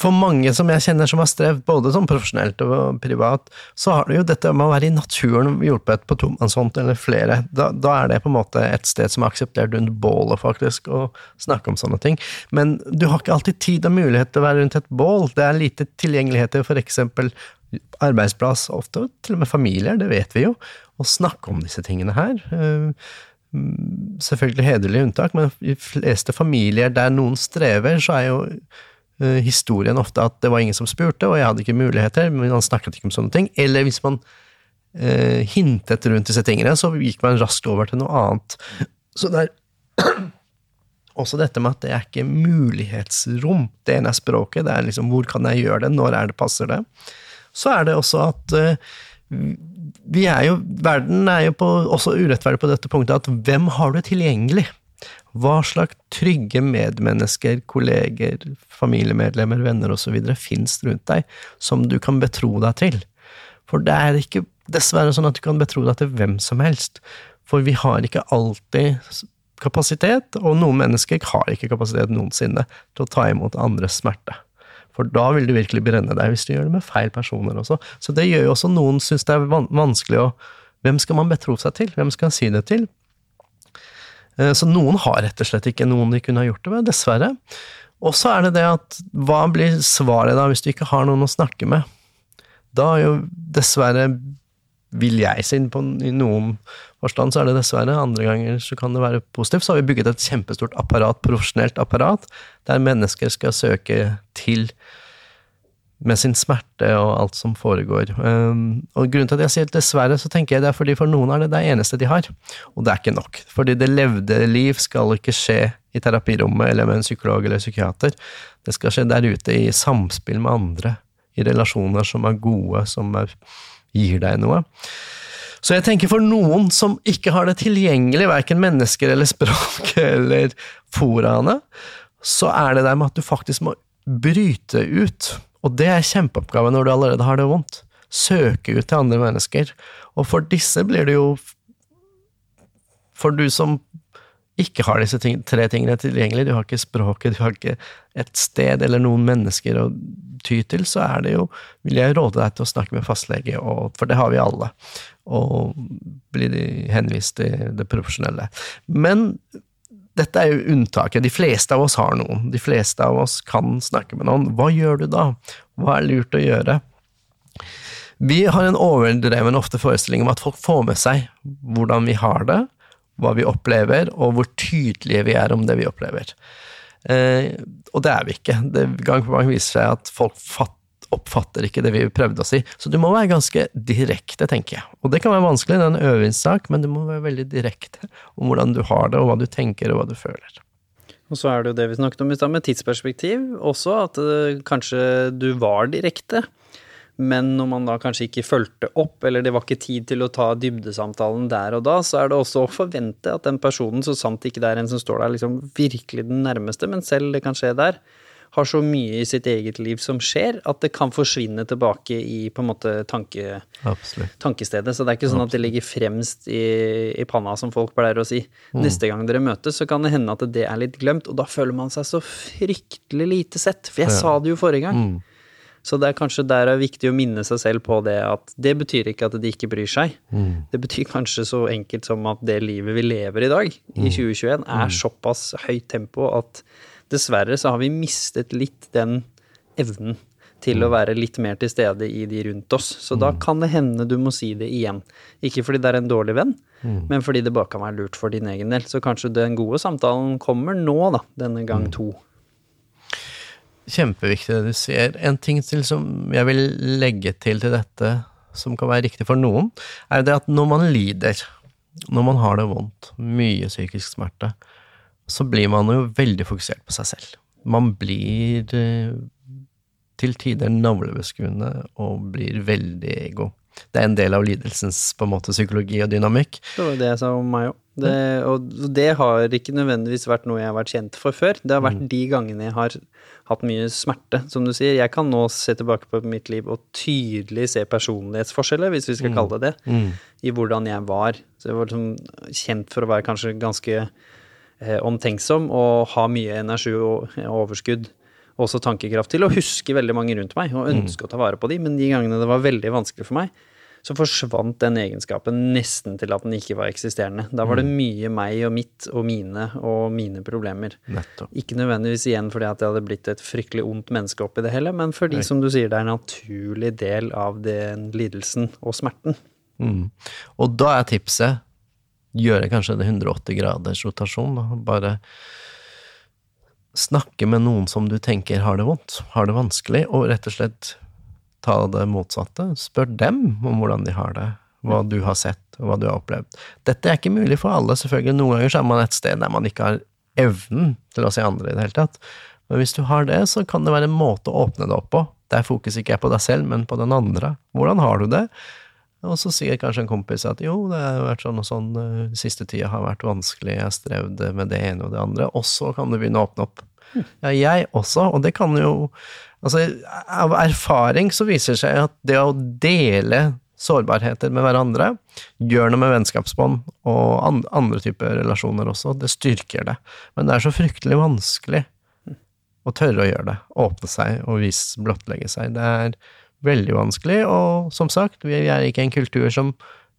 For mange som jeg kjenner som har strevd, både som profesjonelt og privat, så har det jo dette med å være i naturen hjulpet på tomannshånd eller flere. Da, da er det på en måte et sted som er akseptert rundt bålet, faktisk, å snakke om sånne ting. Men du har ikke alltid tid og mulighet til å være rundt et bål. Det er lite tilgjengelighet til eksempel arbeidsplass, ofte til og med familier, det vet vi jo, å snakke om disse tingene her. Eh, selvfølgelig hederlige unntak, men i fleste familier der noen strever, så er jo historien ofte at det var ingen som spurte, og jeg hadde ikke muligheter, men man snakket ikke om sånne ting. Eller hvis man eh, hintet rundt disse tingene, så gikk man raskt over til noe annet. Så det er også dette med at det er ikke mulighetsrom. Det ene er språket, det er liksom hvor kan jeg gjøre det, når er det passer det. Så er det også at eh, vi er jo, verden er jo på, også urettferdig på dette punktet at hvem har du tilgjengelig? Hva slags trygge medmennesker, kolleger, familiemedlemmer, venner osv. fins rundt deg som du kan betro deg til? For det er ikke dessverre sånn at du kan betro deg til hvem som helst. For vi har ikke alltid kapasitet, og noen mennesker har ikke kapasitet noensinne til å ta imot andres smerte. For da vil du virkelig brenne deg hvis du gjør det med feil personer også. Så det gjør jo også noen syns det er vanskelig å Hvem skal man betro seg til? Hvem skal man si det til? Eh, Så noen har rett og slett ikke noen de kunne ha gjort det med, dessverre. Og så er det det at hva blir svaret da hvis du ikke har noen å snakke med? Da er jo dessverre, vil jeg si, på, i noen forstand så er det dessverre, andre ganger så kan det være positivt, så har vi bygget et kjempestort apparat, profesjonelt apparat, der mennesker skal søke til med sin smerte og alt som foregår. Um, og grunnen til at jeg sier dessverre, så tenker jeg det er fordi for noen er det det eneste de har. Og det er ikke nok. Fordi det levde liv skal ikke skje i terapirommet eller med en psykolog eller psykiater. Det skal skje der ute i samspill med andre, i relasjoner som er gode, som er, gir deg noe. Så jeg tenker for noen som ikke har det tilgjengelig, verken mennesker eller språk eller foraene, så er det der med at du faktisk må bryte ut. Og det er kjempeoppgave når du allerede har det vondt. Søke ut til andre mennesker. Og for disse blir det jo For du som ikke har disse ting, tre tingene tilgjengelig, du har ikke språket, du har ikke et sted eller noen mennesker å ty til, så er det jo, vil jeg råde deg til å snakke med fastlege, og, for det har vi alle, og bli henvist til det profesjonelle. Men dette er jo unntaket. De fleste av oss har noen. De fleste av oss kan snakke med noen. Hva gjør du da? Hva er lurt å gjøre? Vi har en overdreven ofte forestilling om at folk får med seg hvordan vi har det, hva vi opplever, og hvor tydelige vi er om det vi opplever. Eh, og det er vi ikke. Det gang på gang viser seg at folk fatt, oppfatter ikke det vi prøvde å si. Så du må være ganske direkte, tenker jeg. Og det kan være vanskelig, det er en øvingssak, men du må være veldig direkte om hvordan du har det, og hva du tenker, og hva du føler. Og så er det jo det vi snakket om i stad, med tidsperspektiv også, at uh, kanskje du var direkte. Men når man da kanskje ikke fulgte opp, eller det var ikke tid til å ta dybdesamtalen der og da, så er det også å forvente at den personen, så sant ikke det er en som står der liksom virkelig den nærmeste, men selv det kan skje der, har så mye i sitt eget liv som skjer, at det kan forsvinne tilbake i på en måte tanke, tankestedet. Så det er ikke sånn at det ligger fremst i, i panna, som folk pleier å si. Mm. Neste gang dere møtes, så kan det hende at det er litt glemt, og da føler man seg så fryktelig lite sett. For jeg ja. sa det jo forrige gang. Mm. Så det er kanskje der det er viktig å minne seg selv på det at det betyr ikke at de ikke bryr seg. Mm. Det betyr kanskje så enkelt som at det livet vi lever i dag, i 2021, mm. er mm. såpass høyt tempo at dessverre så har vi mistet litt den evnen til å mm. være litt mer til stede i de rundt oss. Så da kan det hende du må si det igjen. Ikke fordi det er en dårlig venn, men fordi det bare kan være lurt for din egen del. Så kanskje den gode samtalen kommer nå, da, denne gang to. Kjempeviktig det du sier. En ting til som jeg vil legge til til dette, som kan være riktig for noen, er det at når man lider, når man har det vondt, mye psykisk smerte, så blir man jo veldig fokusert på seg selv. Man blir eh, til tider navlebeskuende og blir veldig ego. Det er en del av lidelsens på en måte psykologi og dynamikk. Det var det jeg sa om meg òg. Og det har ikke nødvendigvis vært noe jeg har vært kjent for før. Det har vært mm. de gangene jeg har hatt mye smerte, som du sier. Jeg kan nå se tilbake på mitt liv og tydelig se personlighetsforskjeller, hvis vi skal mm. kalle det det, mm. i hvordan jeg var. Så jeg var liksom kjent for å være kanskje ganske omtenksom og ha mye energi og overskudd. Også tankekraft til å huske veldig mange rundt meg og ønske mm. å ta vare på dem, men de gangene det var veldig vanskelig for meg, så forsvant den egenskapen nesten til at den ikke var eksisterende. Da var det mm. mye meg og mitt og mine og mine problemer. Nettopp. Ikke nødvendigvis igjen fordi at jeg hadde blitt et fryktelig ondt menneske oppi det hele, men fordi, Nei. som du sier, det er en naturlig del av den lidelsen og smerten. Mm. Og da er tipset gjøre kanskje det 180 graders rotasjon. Da. Bare snakke med noen som du tenker har det vondt, har det vanskelig, og rett og slett ta det motsatte. Spør dem om hvordan de har det, hva du har sett, og hva du har opplevd. Dette er ikke mulig for alle, selvfølgelig. Noen ganger så er man et sted der man ikke har evnen til å se andre i det hele tatt. Men hvis du har det, så kan det være en måte å åpne det opp på, der fokus ikke er på deg selv, men på den andre. Hvordan har du det? Og så sier kanskje en kompis at jo, det har vært sånn og sånn, uh, siste tida har vært vanskelig, jeg har strevd med det ene og det andre, og så kan du begynne å åpne opp. Hm. Ja, jeg også, og det kan jo Altså, av erfaring så viser det seg at det å dele sårbarheter med hverandre gjør noe med vennskapsbånd og andre typer relasjoner også. Det styrker det. Men det er så fryktelig vanskelig å tørre å gjøre det. Åpne seg og vise, blottlegge seg. Det er veldig vanskelig, og som sagt, vi er ikke en kultur som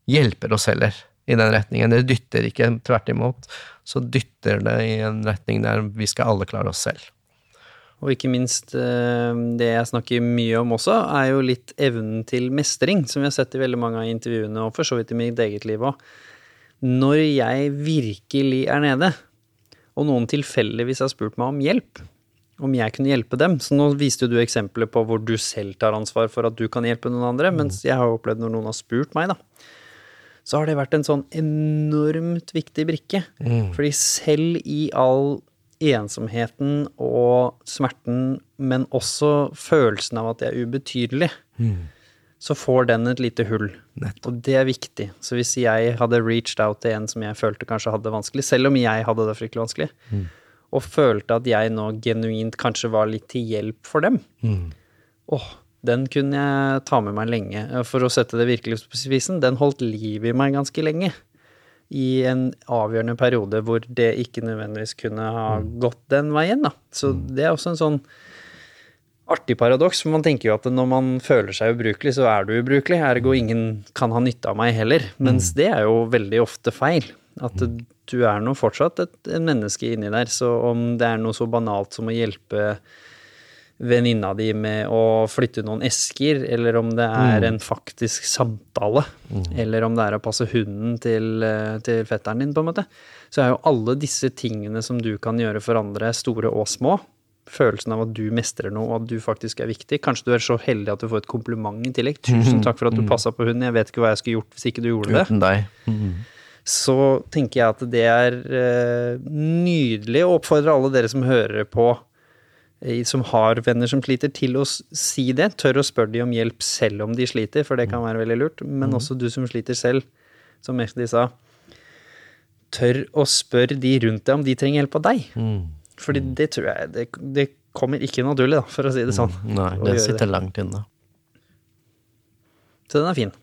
hjelper oss heller i den retningen. Det dytter ikke, tvert imot, så dytter det i en retning der vi skal alle klare oss selv. Og ikke minst eh, det jeg snakker mye om også, er jo litt evnen til mestring, som vi har sett i veldig mange av intervjuene, og for så vidt i mitt eget liv òg. Når jeg virkelig er nede, og noen tilfeldigvis har spurt meg om hjelp, om jeg kunne hjelpe dem. Så nå viste du eksempler på hvor du selv tar ansvar for at du kan hjelpe noen andre, mens jeg har opplevd når noen har spurt meg, da. Så har det vært en sånn enormt viktig brikke. Mm. Fordi selv i all ensomheten og smerten, men også følelsen av at jeg er ubetydelig, mm. så får den et lite hull. Nettopp. Og det er viktig. Så hvis jeg hadde reached out til en som jeg følte kanskje hadde det vanskelig, selv om jeg hadde det fryktelig vanskelig, mm. Og følte at jeg nå genuint kanskje var litt til hjelp for dem, mm. åh, den kunne jeg ta med meg lenge. For å sette det virkelig på spissen, den holdt liv i meg ganske lenge. i en avgjørende periode hvor det ikke nødvendigvis kunne ha gått den veien, da. Så det er også en sånn artig paradoks, for man tenker jo at når man føler seg ubrukelig, så er du ubrukelig, ergo ingen kan ha nytte av meg heller. Mens det er jo veldig ofte feil. At du er nå fortsatt et, en menneske inni der, så om det er noe så banalt som å hjelpe venninna di med å flytte noen esker, eller om det er en faktisk samtale, eller om det er å passe hunden til, eh, til fetteren din, på en måte, så er jo alle disse tingene som du kan gjøre for andre, store og små, følelsen av at du mestrer noe, og at du faktisk er viktig. Kanskje du er så heldig at du får et kompliment i tillegg. Tusen takk for at du passa på hunden, jeg vet ikke hva jeg skulle gjort hvis ikke du gjorde det Uten deg. Mm. Så tenker jeg at det er eh, nydelig å oppfordre alle dere som hører på, eh, som har venner som sliter, til å si det. Tør å spørre de om hjelp selv om de sliter, for det kan være veldig lurt. Men også du som sliter selv, som Mehdi sa. Tør å spørre de rundt deg om de trenger hjelp av deg. Fordi det tror jeg Det, det kommer ikke naturlig, da, for å si det sånn. Nei, det sitter sitter langt inne. Så den er fin.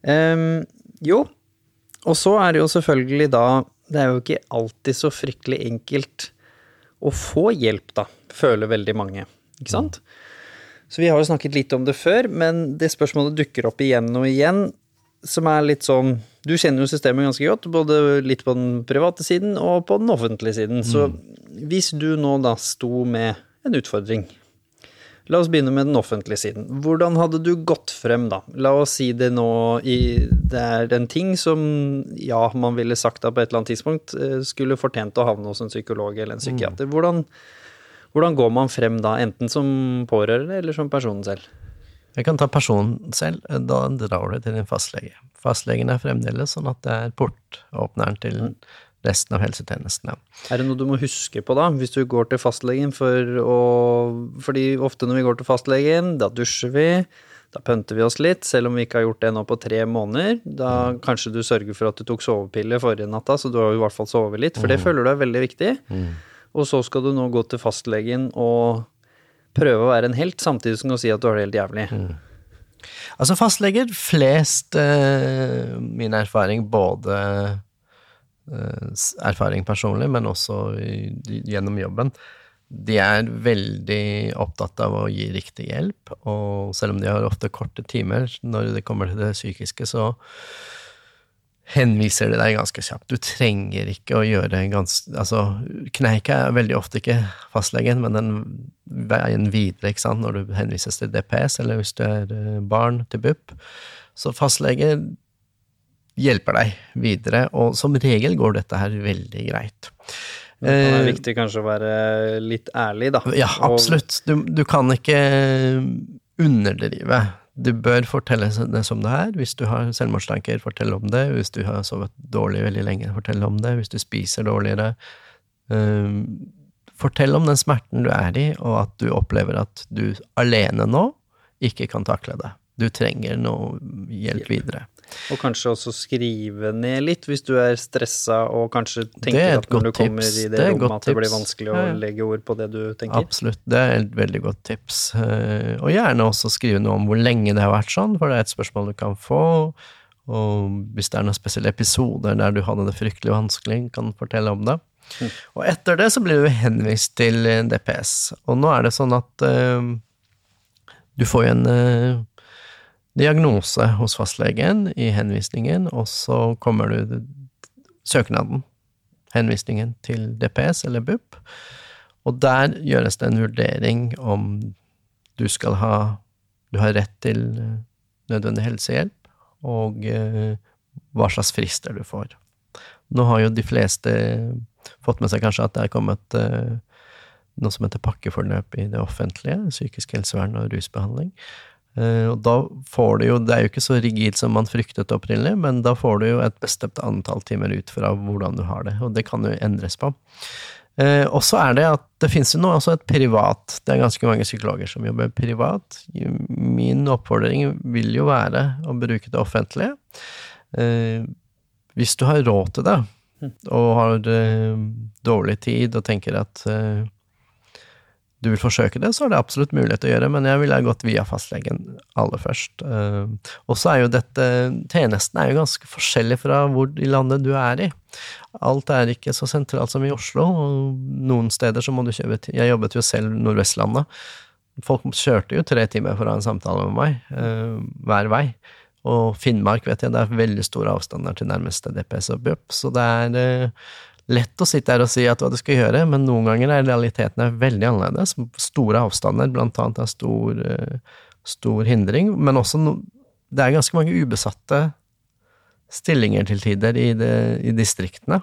Um, jo, og så er det jo selvfølgelig da Det er jo ikke alltid så fryktelig enkelt å få hjelp, da, føler veldig mange. Ikke sant? Så vi har jo snakket litt om det før, men det spørsmålet dukker opp igjen og igjen, som er litt sånn Du kjenner jo systemet ganske godt, både litt på den private siden og på den offentlige siden. Så hvis du nå da sto med en utfordring La oss begynne med den offentlige siden. Hvordan hadde du gått frem, da? La oss si det nå i Det er en ting som, ja, man ville sagt da på et eller annet tidspunkt eh, skulle fortjent å havne hos en psykolog eller en psykiater. Hvordan, hvordan går man frem da, enten som pårørende eller som personen selv? Jeg kan ta personen selv. Da drar du til din fastlege. Fastlegen er fremdeles sånn at det er portåpneren til resten av helsetjenestene. Er det noe du må huske på da, hvis du går til fastlegen for å Fordi ofte når vi går til fastlegen, da dusjer vi, da pønter vi oss litt, selv om vi ikke har gjort det nå på tre måneder. Da kanskje du sørger for at du tok sovepille forrige natta, så du har i hvert fall sovet litt, for det føler du er veldig viktig. Og så skal du nå gå til fastlegen og prøve å være en helt, samtidig som du si at du har det helt jævlig. Altså fastleger, flest eh, min erfaring, både erfaring personlig, men også gjennom jobben, de er veldig opptatt av å gi riktig hjelp, og selv om de har ofte korte timer når det kommer til det psykiske, så henviser de deg ganske kjapt. Du trenger ikke å gjøre ganske Altså, kneika er veldig ofte ikke fastlegen, men den veien videre, ikke sant, når du henvises til DPS, eller hvis du er eh, barn, til BUP. Så fastlege hjelper deg videre, og som regel går dette her veldig greit. Det være Eh, viktig kanskje å være litt ærlig, da. ja, absolutt. Du, du kan ikke underdrive. Du bør fortelle det som det er. Hvis du har selvmordstanker, fortell om det. Hvis du har sovet dårlig veldig lenge, fortell om det. Hvis du spiser dårligere. Um, fortell om den smerten du er i, og at du opplever at du alene nå ikke kan takle det. Du trenger noe hjelp videre. Og kanskje også skrive ned litt hvis du er stressa og kanskje er tenker at når du kommer tips. i Det det rommet at det blir vanskelig å legge ord på det du tenker. Absolutt, det er et veldig godt tips. Eh, Og gjerne også skrive noe om hvor lenge det har vært sånn, for det er et spørsmål du kan få. Og hvis det er noen spesielle episoder der du hadde det fryktelig vanskelig, kan du fortelle om det. Og etter det så blir du henvist til DPS. Og nå er det sånn at uh, du får jo en eh, diagnose hos fastlegen i henvisningen, og så kommer du søknaden, henvisningen til DPS eller BUP. Og der gjøres det en vurdering om du skal ha Du har rett til eh, nødvendig helsehjelp, og eh, hva slags frister du får. Nå har jo de fleste fått med seg kanskje at det er kommet eh, noe som heter pakkeforløp i det offentlige, psykisk helsevern og rusbehandling. Eh, og da får du jo Det er jo ikke så rigid som man fryktet opprinnelig, men da får du jo et bestemt antall timer ut fra hvordan du har det, og det kan jo endres på. Eh, og så er det at det finnes jo nå også et privat Det er ganske mange psykologer som jobber privat. Min oppfordring vil jo være å bruke det offentlige. Eh, hvis du har råd til det, og har eh, dårlig tid og tenker at eh, du vil forsøke det, så er det absolutt mulighet til å gjøre, men jeg ville gått via fastlegen aller først. Uh, og så er jo dette Tjenesten er jo ganske forskjellig fra hvor i landet du er i. Alt er ikke så sentralt som i Oslo, og noen steder så må du kjøpe Jeg jobbet jo selv Nordvestlandet. Folk kjørte jo tre timer for å ha en samtale med meg, uh, hver vei. Og Finnmark vet jeg, det er veldig store avstander til nærmeste DPS og BUP, så det er uh, lett å sitte her og si at hva du skal gjøre, men noen ganger er realiteten veldig annerledes. Store avstander, blant annet, er stor, eh, stor hindring, men også no, det er ganske mange ubesatte stillinger til tider i, det, i distriktene.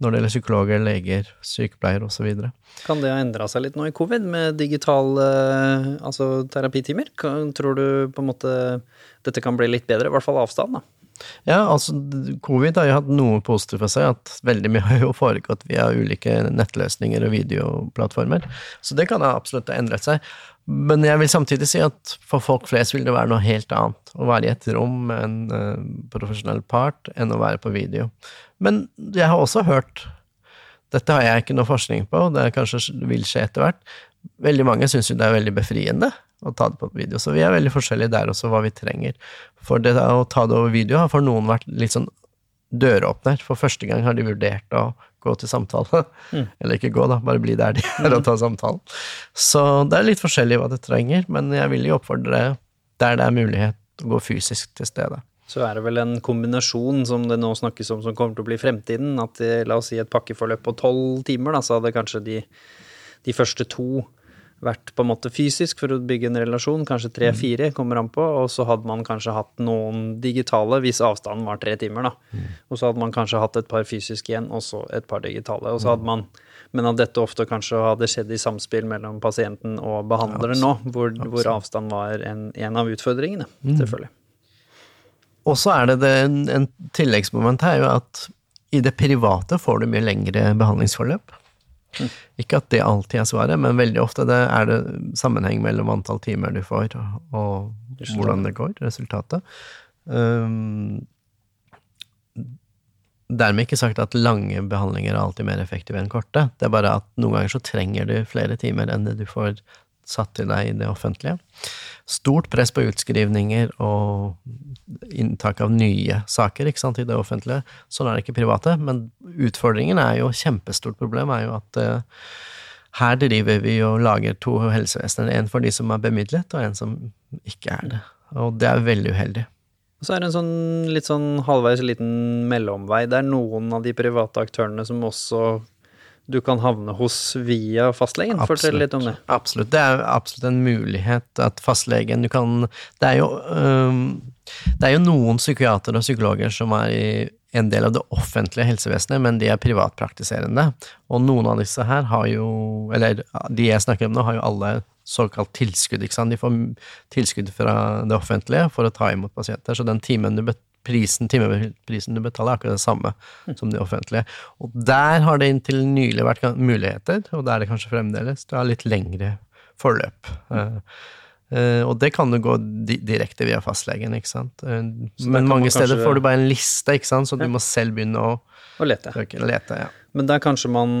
Når det gjelder psykologer, leger, sykepleiere osv. Kan det ha endra seg litt nå i covid, med digitale altså terapitimer? Tror du på en måte dette kan bli litt bedre, i hvert fall avstand? da? Ja, altså covid har jo hatt noe positivt for seg, at veldig mye har jo foregått via ulike nettløsninger og videoplattformer. Så det kan absolutt ha endret seg. Men jeg vil samtidig si at for folk flest vil det være noe helt annet å være i et rom med en uh, profesjonell part enn å være på video. Men jeg har også hørt Dette har jeg ikke noe forskning på, det kanskje vil skje etter hvert. Veldig mange syns jo det er veldig befriende og ta det på video. Så vi er veldig forskjellige der også, hva vi trenger. For det å ta det over video har for noen vært litt sånn døråpner. For første gang har de vurdert å gå til samtale. Mm. Eller ikke gå, da, bare bli der de er og ta samtalen. Så det er litt forskjellig hva det trenger, men jeg vil jo oppfordre der det er mulighet å gå fysisk til stede. Så er det vel en kombinasjon som det nå snakkes om som kommer til å bli fremtiden. At la oss si et pakkeforløp på tolv timer, da, så hadde kanskje de, de første to vært på en måte fysisk for å bygge en relasjon, kanskje tre-fire, mm. kommer an på, og så hadde man kanskje hatt noen digitale hvis avstanden var tre timer, da. Mm. Og så hadde man kanskje hatt et par fysiske igjen, og så et par digitale. Og så hadde mm. man Men at dette ofte kanskje hadde skjedd i samspill mellom pasienten og behandleren nå, hvor, hvor avstand var en, en av utfordringene, mm. selvfølgelig. Og så er det, det en, en tilleggsmoment her, jo at i det private får du mye lengre behandlingsforløp. Ikke at det alltid er svaret, men veldig ofte det er det sammenheng mellom antall timer du får, og, hvordan det går, resultatet. Um, dermed ikke sagt at lange behandlinger er alltid mer effektive enn korte. Det er bare at noen ganger så trenger du flere timer enn det du får satt til deg i det offentlige. Stort press på utskrivninger og inntak av nye saker ikke sant, i det offentlige. Sånn er det ikke private, men utfordringen er jo kjempestort problem, er jo at uh, her driver vi og lager to helsevesener, en for de som er bemidlet, og en som ikke er det. Og det er veldig uheldig. Så er det en sånn litt sånn halvveis liten mellomvei. Det er noen av de private aktørene som også du kan havne hos via fastlegen? Absolutt. Fortell litt om det. Absolutt. Det er absolutt en mulighet at fastlegen du kan Det er jo, um, det er jo noen psykiatere og psykologer som er i en del av det offentlige helsevesenet, men de er privatpraktiserende. Og noen av disse her har jo Eller de jeg snakker om nå, har jo alle såkalt tilskudd. ikke sant? De får tilskudd fra det offentlige for å ta imot pasienter. Så den timen du prisen, timeprisen du betaler, er akkurat det samme mm. som de offentlige. Og der har det inntil nylig vært muligheter, og det er det kanskje fremdeles, til å ha litt lengre forløp. Mm. Uh, og det kan du gå di direkte via fastlegen, ikke sant. Uh, men mange steder får du bare en liste, ikke sant, så ja. du må selv begynne å, å lete. Søke, lete ja. Men der kanskje man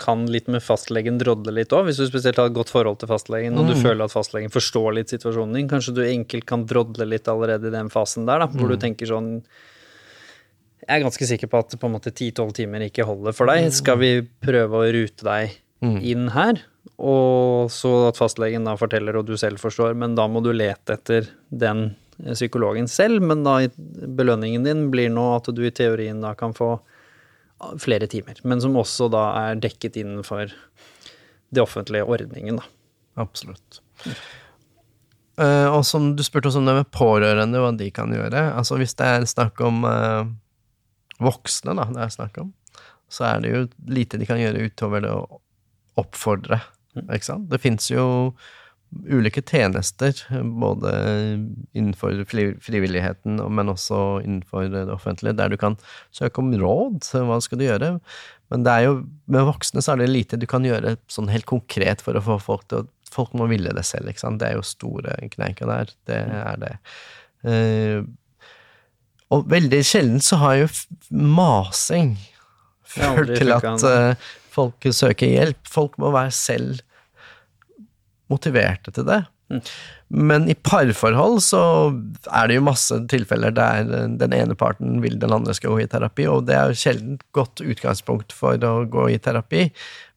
kan litt med fastlegen drodle litt òg, hvis du spesielt har et godt forhold til fastlegen, og mm. du føler at fastlegen forstår litt situasjonen din. Kanskje du enkelt kan drodle litt allerede i den fasen der, da, hvor mm. du tenker sånn Jeg er ganske sikker på at på en måte 10-12 timer ikke holder for deg. Skal vi prøve å rute deg mm. inn her? Og så at fastlegen da forteller, og du selv forstår, men da må du lete etter den psykologen selv. Men da belønningen din blir nå at du i teorien da kan få flere timer, men som også da er dekket innenfor det offentlige ordningen, da. Absolutt. Uh, og som du spurte også om det med pårørende, hva de kan gjøre. Altså hvis det er snakk om uh, voksne, da, det er snakk om, så er det jo lite de kan gjøre utover det å oppfordre, mm. ikke sant. Det fins jo ulike tjenester, både innenfor frivilligheten, men også innenfor det offentlige, der du kan søke om råd. Hva skal du gjøre? Men det er jo, med voksne så er det lite du kan gjøre sånn helt konkret for å få folk til å Folk må ville det selv, ikke sant. Det er jo store kneiker der. Det er det. Uh, og veldig sjelden så har jo masing ført til at uh, folk søker hjelp. Folk må være selv motiverte til det. Men i parforhold så er det jo masse tilfeller der den ene parten vil den andre skal gå i terapi, og det er jo sjelden godt utgangspunkt for å gå i terapi.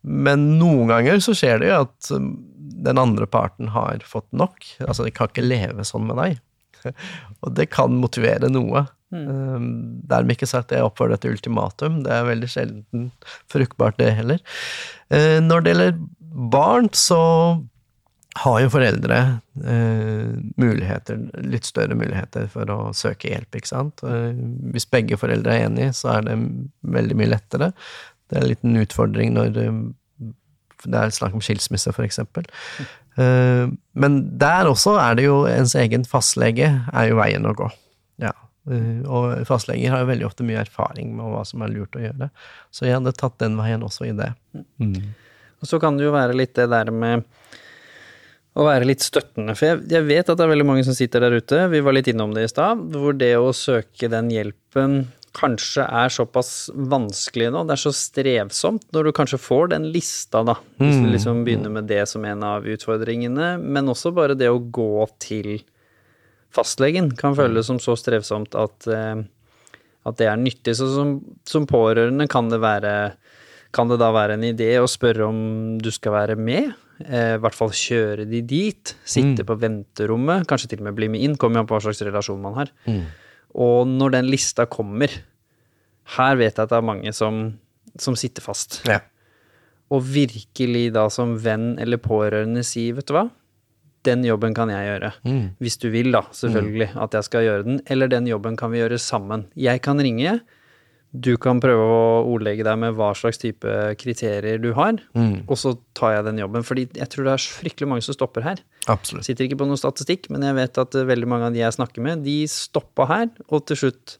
Men noen ganger så skjer det jo at um, den andre parten har fått nok. Altså, de kan ikke leve sånn med deg. Og det kan motivere noe. Mm. Dermed ikke sagt at jeg oppfordrer til ultimatum, det er veldig sjelden fruktbart, det heller. Uh, når det gjelder barn, så har jo foreldre eh, muligheter, litt større muligheter for å søke hjelp, ikke sant. Uh, hvis begge foreldre er enige, så er det veldig mye lettere. Det er en liten utfordring når um, det er snakk om skilsmisse, for eksempel. Uh, men der også er det jo ens egen fastlege er jo veien å gå. Ja. Uh, og fastleger har jo veldig ofte mye erfaring med hva som er lurt å gjøre. Så jeg hadde tatt den veien også i det. Mm. Og så kan det jo være litt det der med å være litt støttende. For jeg, jeg, vet at det er veldig mange som sitter der ute, vi var litt innom det i stad, hvor det å søke den hjelpen kanskje er såpass vanskelig nå, det er så strevsomt når du kanskje får den lista, da. Hvis du liksom begynner med det som en av utfordringene, men også bare det å gå til fastlegen kan føles som så strevsomt at, eh, at det er nyttig. Så som, som pårørende kan det være kan det da være en idé å spørre om du skal være med? Eh, I hvert fall kjøre de dit. Sitte på venterommet. Kanskje til og med bli med inn. Kommer jo an på hva slags relasjon man har. Og når den lista kommer Her vet jeg at det er mange som, som sitter fast. Ja. Og virkelig da som venn eller pårørende si, vet du hva, den jobben kan jeg gjøre. Hvis du vil, da, selvfølgelig, at jeg skal gjøre den. Eller den jobben kan vi gjøre sammen. Jeg kan ringe. Du kan prøve å ordlegge deg med hva slags type kriterier du har, og så tar jeg den jobben. Fordi jeg tror det er fryktelig mange som stopper her. Absolutt. Sitter ikke på noen statistikk, men jeg vet at eh, veldig mange av de jeg snakker med, de stoppa her, og til slutt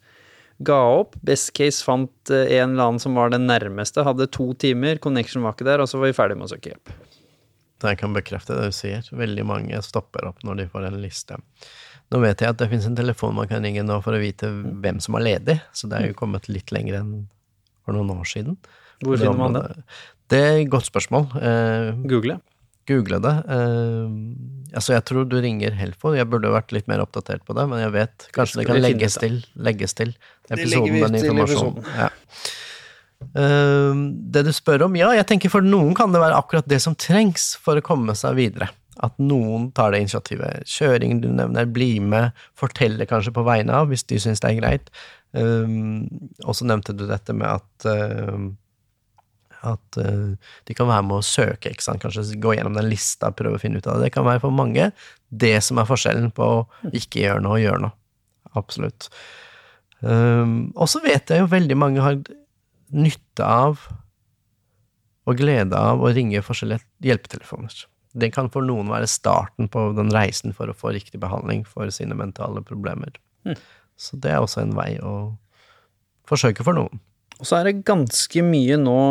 ga opp. Best case fant eh, en eller annen som var den nærmeste, hadde to timer, connection var ikke der, og så var vi ferdig med å søke hjelp. Jeg kan bekrefte det du sier. Veldig mange stopper opp når de får en liste. Nå vet jeg at det finnes en telefon man kan ringe nå for å vite hvem som er ledig, så det er jo kommet litt lenger enn for noen år siden. Hvor finner man det? Det er et godt spørsmål. Eh, Google. Google det. Eh, altså, jeg tror du ringer Helfo. Jeg burde vært litt mer oppdatert på det, men jeg vet Kanskje det kan legges til, legges til episoden, vi den informasjonen. Ja. Eh, det du spør om, ja, jeg tenker for noen kan det være akkurat det som trengs for å komme seg videre. At noen tar det initiativet. Kjøringen du nevner, bli med, fortelle kanskje på vegne av, hvis de syns det er greit. Um, og så nevnte du dette med at uh, at uh, de kan være med å søke, ikke sant? kanskje gå gjennom den lista, prøve å finne ut av det. Det kan være for mange det som er forskjellen på å ikke gjøre noe og gjøre noe. Absolutt. Um, og så vet jeg jo veldig mange har nytte av og glede av å ringe forskjellige hjelpetelefoner. Det kan for noen være starten på den reisen for å få riktig behandling for sine mentale problemer. Så det er også en vei å forsøke for noen. Og så er det ganske mye nå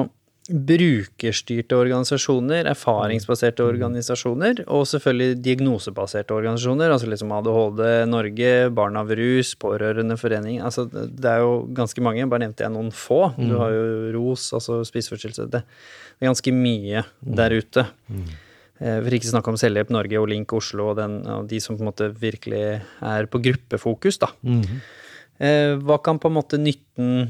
brukerstyrte organisasjoner, erfaringsbaserte organisasjoner, og selvfølgelig diagnosebaserte organisasjoner, altså liksom ADHD Norge, Barn av rus, Pårørendeforening altså Det er jo ganske mange, bare nevnte jeg noen få. Du har jo ROS, altså spiseforstyrrelse. Det er ganske mye der ute. Eh, For ikke snakke om Selvhjelp Norge og Link Oslo og, den, og de som på en måte virkelig er på gruppefokus, da. Eh, Hva kan på en måte nytten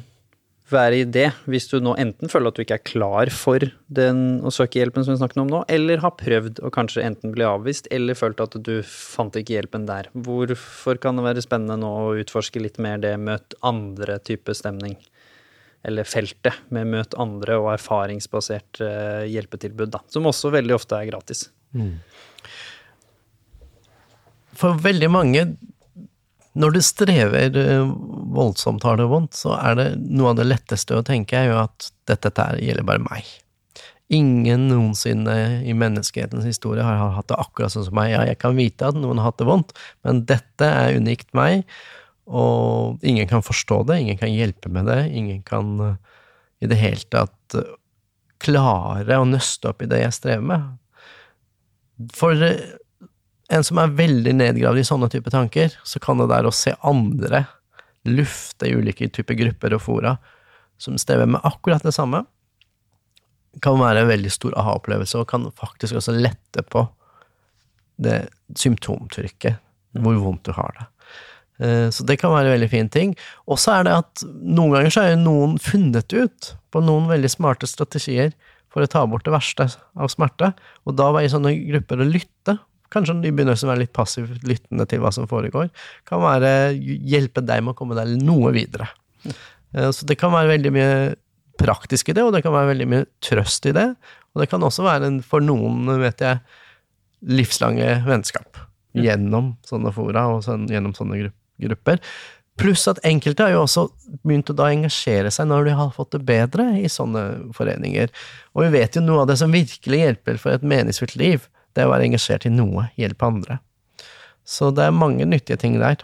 være i det, hvis du nå enten føler at du ikke er klar for den å søke hjelpen som vi snakket om nå, eller har prøvd å kanskje enten bli avvist, eller følt at du fant ikke hjelpen der. Hvorfor kan det være spennende nå å utforske litt mer det møt andre type stemning? Eller feltet med møt andre og erfaringsbasert eh, hjelpetilbud, da. Som også veldig ofte er gratis. For veldig mange, når du strever eh, voldsomt, har det vondt, så er det noe av det letteste å tenke er jo at dette, dette gjelder bare meg. Ingen noensinne i menneskehetens historie har hatt det akkurat sånn som meg. Ja, jeg kan vite at noen har hatt det vondt, men dette er unikt meg, og ingen kan forstå det, ingen kan hjelpe med det, ingen kan eh, i det hele tatt eh, klare å nøste opp i det jeg strever med. For eh, en som er veldig nedgravd i sånne type tanker, så kan det der å se andre lufte i ulike typer grupper og fora som strever med akkurat det samme, kan være en veldig stor aha-opplevelse, og kan faktisk også lette på det symptomtrykket, hvor vondt du har det. Eh, Så det kan være en veldig fin ting. Og så er det at noen ganger så er noen funnet ut på noen veldig smarte strategier for å ta bort det verste av smerte, og da være i sånne grupper og lytte. Kanskje de begynner å være litt passivt lyttende til hva som foregår. Kan være hjelpe deg med å komme deg noe videre. Eh, Så det kan være veldig mye praktisk i det, og det kan være veldig mye trøst i det. Og det kan også være en, for noen, vet jeg, livslange vennskap. Gjennom sånne fora og sånn, gjennom sånne grupp, grupper. Pluss at enkelte har jo også begynt å da engasjere seg når de har fått det bedre i sånne foreninger. Og vi vet jo noe av det som virkelig hjelper for et meningsfullt liv, det er å være engasjert i noe, hjelpe andre. Så det er mange nyttige ting der.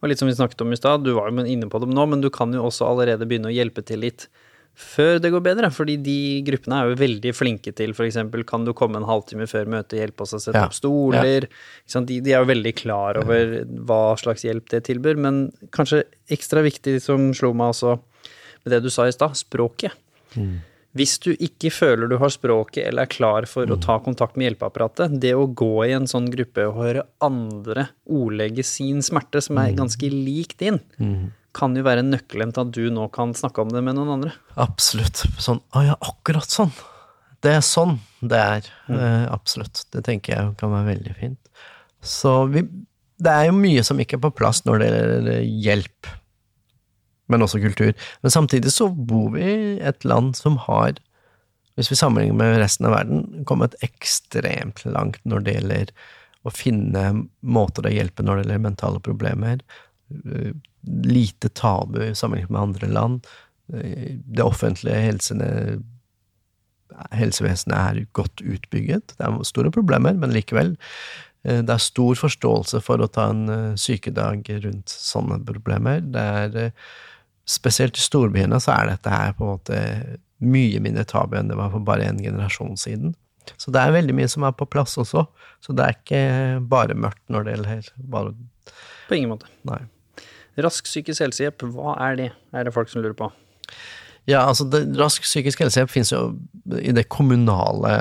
Og litt som vi snakket om i stad, du var jo inne på dem nå, men du kan jo også allerede begynne å hjelpe til litt før det går bedre, fordi de gruppene er jo veldig flinke til f.eks. kan du komme en halvtime før møtet, hjelpe oss å sette Ja. opp stoler Ja. De, de er jo veldig klar over hva slags hjelp det tilbyr, men kanskje ekstra viktig som slo meg også med det du sa i stad, språket. Hvis du ikke føler du har språket eller er klar for å ta kontakt med hjelpeapparatet, det å gå i en sånn gruppe og høre andre ordlegge sin smerte, som er ganske lik din, kan jo være nøkkelen til at du nå kan snakke om det med noen andre. Absolutt. Sånn Å ja, akkurat sånn. Det er sånn det er. Eh, absolutt. Det tenker jeg kan være veldig fint. Så vi Det er jo mye som ikke er på plass når det gjelder hjelp, men også kultur. Men samtidig så bor vi i et land som har, hvis vi sammenligner med resten av verden, kommet ekstremt langt når det gjelder å finne måter å hjelpe når det gjelder mentale problemer. Lite tabu sammenlignet med andre land. Eh, Det offentlige helsene, helsevesenet er godt utbygget. Det er store problemer, men likevel. eh, Det er stor forståelse for å ta en eh, sykedag rundt sånne problemer. Det er Spesielt i storbyene så er dette her på en måte mye mindre tabu enn det var for bare en generasjon siden. Så det er veldig mye som er på plass også. Så det er ikke bare mørkt når det gjelder På ingen måte. Nei. Rask psykisk helsehjelp, hva er det? Er det folk som lurer på? Ja, altså det, Rask psykisk helsehjelp finnes jo i det kommunale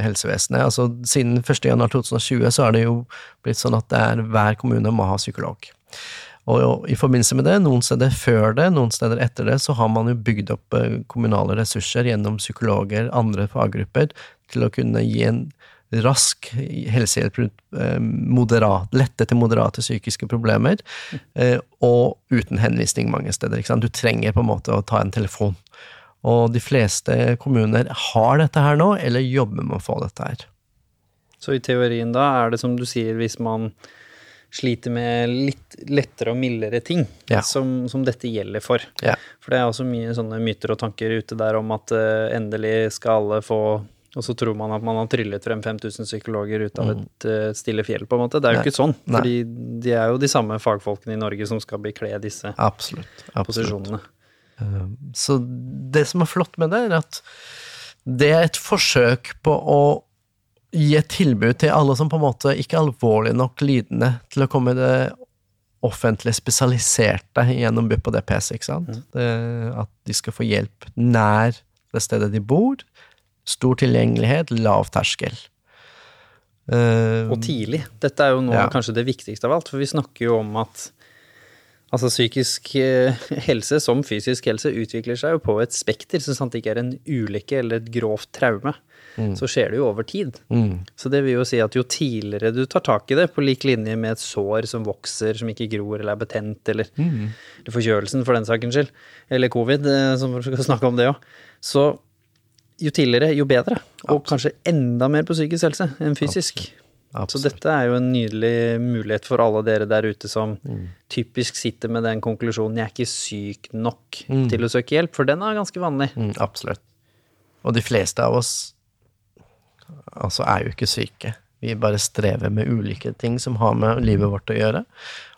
helsevesenet. Altså Siden 1.1.2020 så er det jo blitt sånn at det er hver kommune må ha psykolog. Og, og i forbindelse med det, noen steder før det, noen steder etter det, så har man jo bygd opp eh, kommunale ressurser gjennom psykologer, andre faggrupper, til å kunne gi en rask helsehjelp rundt eh, moderat, lette til moderate psykiske problemer, eh, og uten henvisning mange steder. Du trenger på en måte å ta en telefon. Og de fleste kommuner har dette her nå, eller jobber med å få dette her. Så i teorien da er det som du sier, hvis man sliter med litt lettere og mildere ting Ja. som, som dette gjelder for. Ja. For det er også mye sånne myter og tanker ute der om at eh, endelig skal alle få og så tror man at man har tryllet frem 5000 psykologer ut av et mm. stille fjell, på en måte. Det er jo Mm. Nei. ikke sånn. Nei. Fordi de er jo de samme fagfolkene i Norge som skal bekle disse Absolutt. absolutt. posisjonene. Så det som er flott med det, er at det er et forsøk på å gi et tilbud til alle som på en måte ikke er alvorlig nok lidende til å komme det offentlig spesialiserte gjennom BUP og DPS, ikke sant? Det, at de skal få hjelp nær det stedet de bor. Stor tilgjengelighet, lav terskel. Uh, Og tidlig. Dette er jo nå Ja. kanskje det viktigste av alt, for vi snakker jo om at altså psykisk eh, helse som fysisk helse utvikler seg jo på et spekter, så sant det ikke er en ulykke eller et grovt traume. Så skjer det jo over tid. mm, Så det vil jo si at jo tidligere du tar tak i det, på lik linje med et sår som vokser, som ikke gror eller er betent, eller, eller forkjølelsen for den sakens skyld, eller covid, eh, som vi skal snakke om det òg, så jo tidligere, jo bedre. Og kanskje enda mer på psykisk helse enn fysisk. Så absolutt. dette er jo en nydelig mulighet for alle dere der ute som typisk sitter med den konklusjonen 'jeg er ikke syk nok til å søke hjelp', for den er ganske vanlig. Mm, absolutt. Og de fleste av oss altså er jo ikke syke. Vi bare strever med ulike ting som har med livet vårt å gjøre.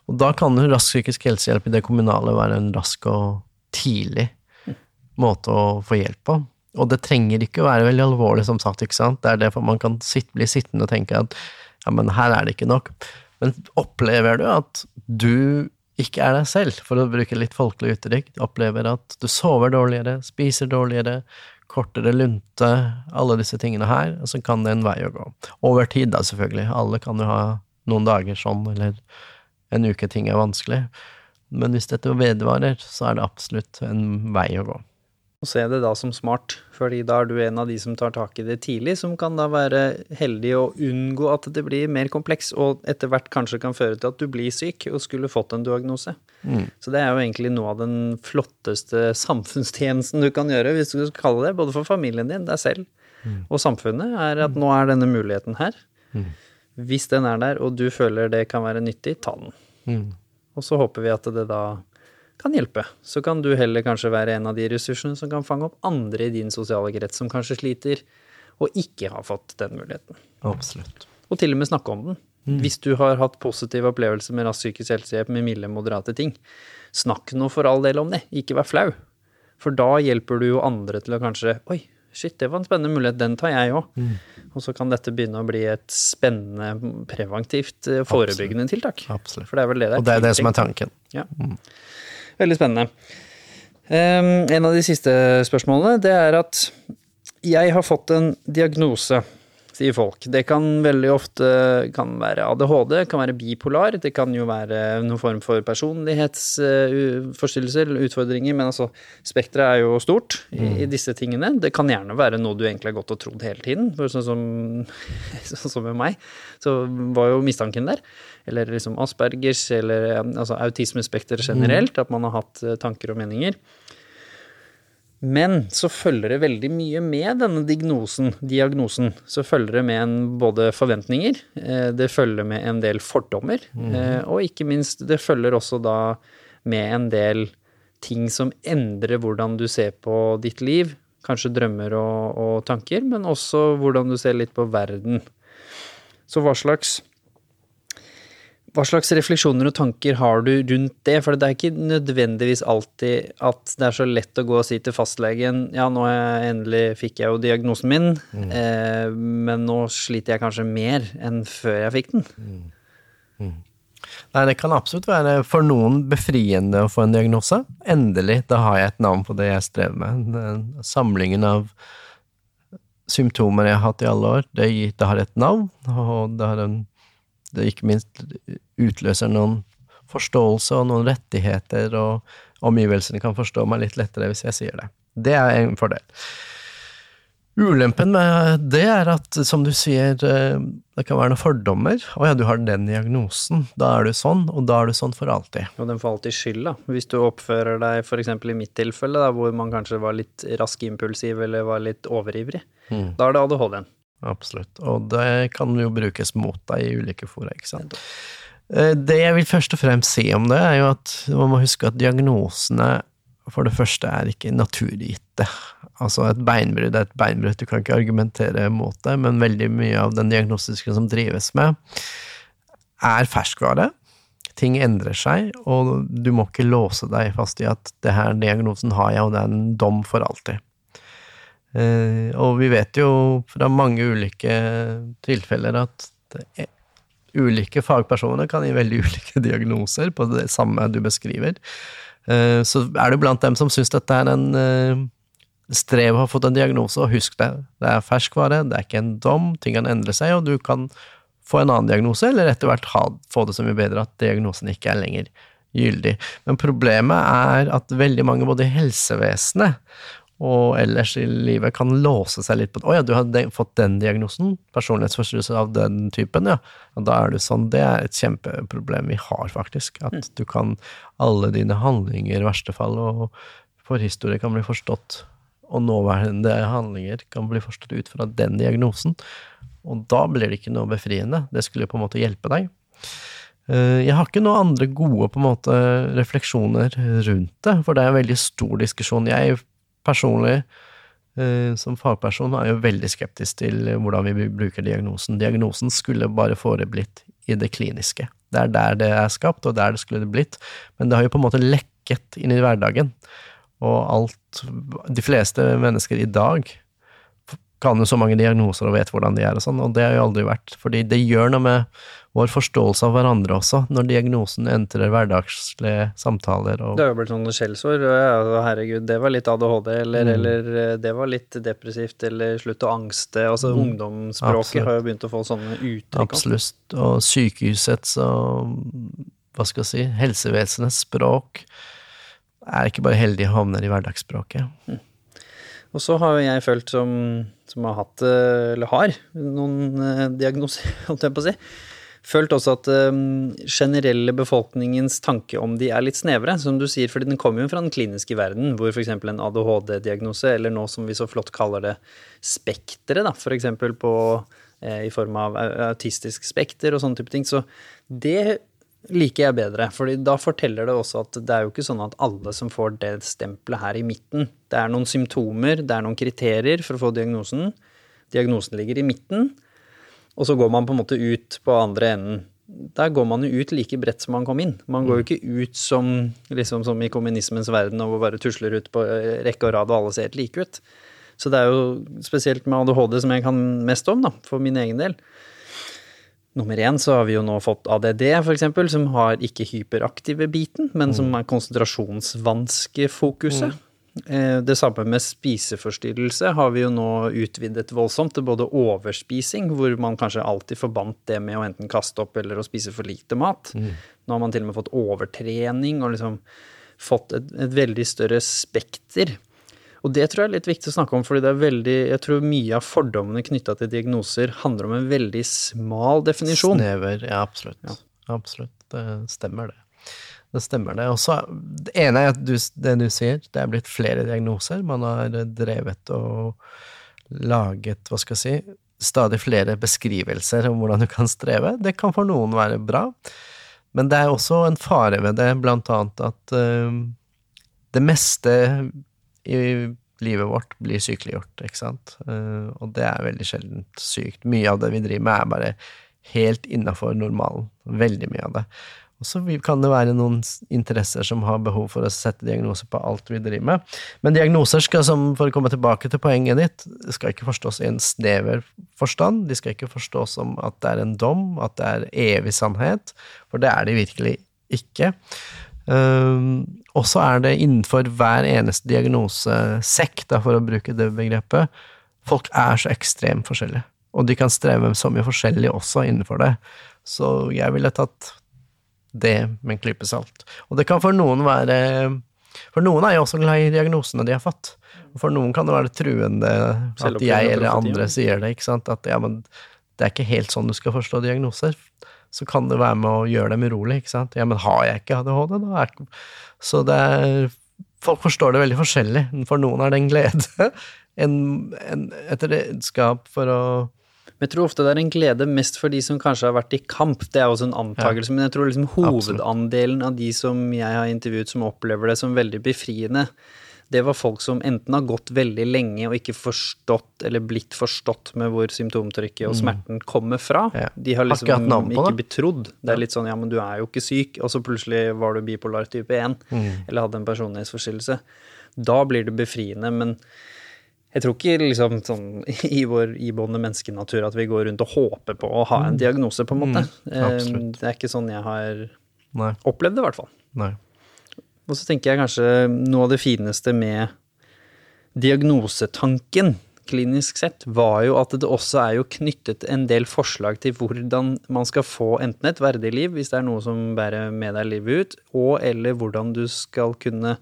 Og da kan rask psykisk helsehjelp i det kommunale være en rask og tidlig måte å få hjelp på. Og det trenger ikke å være veldig alvorlig, som sagt, ikke sant. Det er derfor man kan sitte, bli sittende og tenke at ja, men her er det ikke nok. Men opplever du at du ikke er deg selv, for å bruke litt folkelig uttrykk, opplever at du sover dårligere, spiser dårligere, kortere lunte, alle disse tingene her, så kan det en vei å gå. Over tid, da, selvfølgelig. Alle kan jo ha noen dager sånn, eller en uke ting er vanskelig. Men hvis dette vedvarer, så er det absolutt en vei å gå. Og se det da som smart, fordi da er du en av de som tar tak i det tidlig, som kan da være heldig å unngå at det blir mer kompleks, og etter hvert kanskje kan føre til at du blir syk og skulle fått en diagnose. Mm. Så det er jo egentlig noe av den flotteste samfunnstjenesten du kan gjøre, hvis du skal kalle det, både for familien din, deg selv og samfunnet, er at nå er denne muligheten her. Mm. Hvis den er der, og du føler det kan være nyttig, ta den. Mm. Og så håper vi at det da kan hjelpe. Så kan du heller kanskje være en av de ressursene som kan fange opp andre i din sosiale krets som kanskje sliter og ikke har fått den muligheten. Absolutt. Og til og med snakke om den. Hvis du har hatt positive opplevelser med rask psykisk helsehjelp med milde, moderate ting, snakk nå for all del om det. Ikke vær flau. For da hjelper du jo andre til å kanskje Oi, shit, det var en spennende mulighet. Den tar jeg òg. Og så kan dette begynne å bli et spennende, preventivt, forebyggende forebyggende tiltak. Absolutt. For det er vel det det er Og det er det som er tanken. Ja. Veldig spennende. Um, en av de siste spørsmålene, det er at jeg har fått en diagnose, sier folk. Det kan veldig ofte kan være ADHD, kan være bipolar, det kan jo være noen form for personlighetsforstyrrelser eller utfordringer, men altså spekteret er jo stort i, i disse tingene. Det kan gjerne være noe du egentlig har gått og trodd hele tiden, for sånn som, sånn som med meg, så var jo mistanken der. Eller liksom Aspergers, eller altså autismespekter generelt, at man har hatt eh, tanker og meninger. Men så følger det veldig mye med denne diagnosen, diagnosen. Så følger det med en både forventninger, eh, det følger med en del fordommer, mm. og ikke minst, det følger også da med en del ting som endrer hvordan du ser på ditt liv. Kanskje drømmer og, og tanker, men også hvordan du ser litt på verden. Så hva slags hva slags refleksjoner og tanker har du rundt det? For det er ikke nødvendigvis alltid at det er så lett å gå og si til fastlegen ja, nå jeg endelig fikk jeg jo diagnosen min, eh, men nå sliter jeg kanskje mer enn før jeg fikk den. Nei, det kan absolutt være for noen befriende å få en diagnose. Endelig, da har jeg et navn på det jeg strever med. Den Samlingen av symptomer jeg har hatt i alle år, det, det har et navn, og det har en det ikke minst utløser noen forståelse og noen rettigheter, og omgivelsene kan forstå meg litt lettere hvis jeg sier det. Det er en fordel. Ulempen med det er at, som du sier, eh, det kan være noen fordommer. Å ja, du har den diagnosen, da er du sånn, og da er du sånn for alltid. Og den får alltid skyld, da. Hvis du oppfører deg f.eks. i mitt tilfelle, da, hvor man kanskje var litt rask impulsiv eller var litt overivrig, da er det ADHD-en. Absolutt. Og det kan jo brukes mot deg i ulike fora, ikke sant. Eh, Det jeg vil først og fremst si om det, er jo at man må huske at diagnosene for det første er ikke naturgitte. Altså, et beinbrudd er et beinbrudd, du kan ikke argumentere mot det, men veldig mye av den diagnostiske som drives med, er ferskvare. Ting endrer seg, og du må ikke låse deg fast i at det her diagnosen har jeg, og det er en dom for alltid. Eh, og vi vet jo fra mange ulike tilfeller at er, ulike fagpersoner kan gi veldig ulike diagnoser på det samme du beskriver. Eh, så er det blant dem som syns dette er en eh, strev å ha fått en diagnose, og husk det. Det er ferskvare, det er ikke en dom, ting kan endre seg, og du kan få en annen diagnose, eller etter hvert ha, få det så mye bedre at diagnosen ikke er lenger gyldig. Men problemet er at veldig mange, både i helsevesenet og ellers i livet, kan låse seg litt på Å ja, du har de, fått den diagnosen, personlighetsforstyrrelse av den typen, ja. Og da er du sånn. Det er et kjempeproblem vi har, faktisk. At du kan Alle dine handlinger, i verste fall, og forhistorie kan bli forstått, og nåværende handlinger kan bli forstått ut fra den diagnosen. Og da blir det ikke noe befriende. Det skulle på en måte hjelpe deg. Eh, Jeg har ikke noen andre gode på en måte refleksjoner rundt det, for det er en veldig stor diskusjon. Jeg personlig, eh, som fagperson, er jo veldig skeptisk til hvordan vi bruker diagnosen. Diagnosen skulle bare foreblitt i det kliniske. Det er der det er skapt, og der det skulle det blitt. Men det har jo på en måte lekket inn i hverdagen. Og alt De fleste mennesker i dag kan jo så mange diagnoser og vet hvordan de er og sånn, og det har jo aldri vært. Fordi det gjør noe med vår forståelse av hverandre også, når diagnosen entrer hverdagslige samtaler og Det har jo blitt sånne skjellsord. Ja, altså, herregud, det var litt ADHD, eller, Mm. eller eh, det var litt depressivt, eller slutt å angste. Altså Mm. ungdomsspråket Absolutt. har jo begynt å få sånne uttrykk. Absolutt. Og sykehusets og hva skal jeg si, helsevesenets språk er ikke bare heldige havner i hverdagsspråket. Og så har jo jeg følt som, som har hatt, eh, eller har, noen eh, diagnoser, holdt jeg på å si, følt også at um, generelle befolkningens tanke om de er litt snevre, som du sier, fordi den kommer jo fra den kliniske verden, hvor f.eks. en ADHD-diagnose, eller nå som vi så flott kaller det spekteret, f.eks. på eh, i form av autistisk spekter og sånne type ting. Så det liker jeg bedre, fordi da forteller det også at det er jo ikke sånn at alle som får det stempelet her i midten. Det er noen symptomer, det er noen kriterier for å få diagnosen. Diagnosen ligger i midten, og så går man på en måte ut på andre enden. Der går man jo ut like bredt som man kom inn. Man går jo ikke ut som, liksom som i kommunismens verden og bare tusler ut på eh, rekke og rad og alle ser helt like ut. Så det er jo spesielt med ADHD som jeg kan mest om, da, for min egen del. Nummer én så har vi jo nå fått ADD, eksempel, som har ikke hyperaktive biten, men som er konsentrasjonsvanskefokuset. Eh, Det samme med spiseforstyrrelse har vi jo nå utvidet voldsomt til både overspising, hvor man kanskje alltid forbandt det med å enten kaste opp eller å spise for lite mat. Nå har man til og med fått overtrening og liksom fått et, et veldig større spekter. Og det tror jeg er litt viktig å snakke om, fordi det er veldig, jeg tror mye av fordommene knytta til diagnoser handler om en veldig smal definisjon. Snever, ja, absolutt. Absolutt. Det stemmer, det. Det stemmer, det. Også, Det ene er at du, det du sier, det er blitt flere diagnoser. Man har drevet og laget, hva skal jeg si, stadig flere beskrivelser om hvordan du kan streve. Det kan for noen være bra, men det er også en fare ved det, blant annet at uh, det meste i livet vårt blir sykeliggjort, ikke sant, uh, og det er veldig sjeldent sykt. Mye av det vi driver med, er bare helt innafor normalen. Veldig mye av det. Og så kan det være noen interesser som har behov for å sette diagnoser på alt vi driver med. Men diagnoser skal, som, for å komme tilbake til poenget ditt, skal ikke forstås i en snever forstand. De skal ikke forstås som at det er en dom, at det er evig sannhet, for det er de virkelig ikke. Um, og så er det innenfor hver eneste diagnosesekk, for å bruke det begrepet, folk er så ekstremt forskjellige. Og de kan streve så mye forskjellig også innenfor det. Så jeg ville tatt det med en klype salt. Og det kan for noen være For noen er jo også glad i diagnosene de har fått. Og for noen kan det være truende at jeg eller andre sier det, ikke sant. At ja, men det er ikke helt sånn du skal forstå diagnoser. Så kan det være med å gjøre dem urolig, ikke sant. Ja, men har jeg ikke ADHD, da? Så det er Folk forstår det veldig forskjellig. For noen er det en glede. En, en, et redskap for å Men jeg tror ofte det er en glede mest for de som kanskje har vært i kamp. Det er også en antakelse, men jeg tror liksom hovedandelen av de som jeg har intervjuet som opplever det som veldig befriende, det var folk som enten har gått veldig lenge og ikke forstått eller blitt forstått med hvor symptomtrykket og smerten kommer fra. Ja. De har Har ikke liksom på ikke det. blitt trodd. Det er litt sånn ja, men du er jo ikke syk, og så plutselig var du bipolar type 1, eller hadde en personlighetsforstyrrelse. Da blir det befriende, men jeg tror ikke liksom sånn i vår iboende menneskenatur at vi går rundt og håper på å ha en diagnose, på en måte. Mm. Det er ikke sånn jeg har Nei. opplevd det, i hvert fall. Og så tenker jeg kanskje noe av det fineste med diagnosetanken, klinisk sett, var jo at det også er jo knyttet en del forslag til hvordan man skal få enten et verdig liv, hvis det er noe som bærer med deg livet ut, og eller hvordan du skal kunne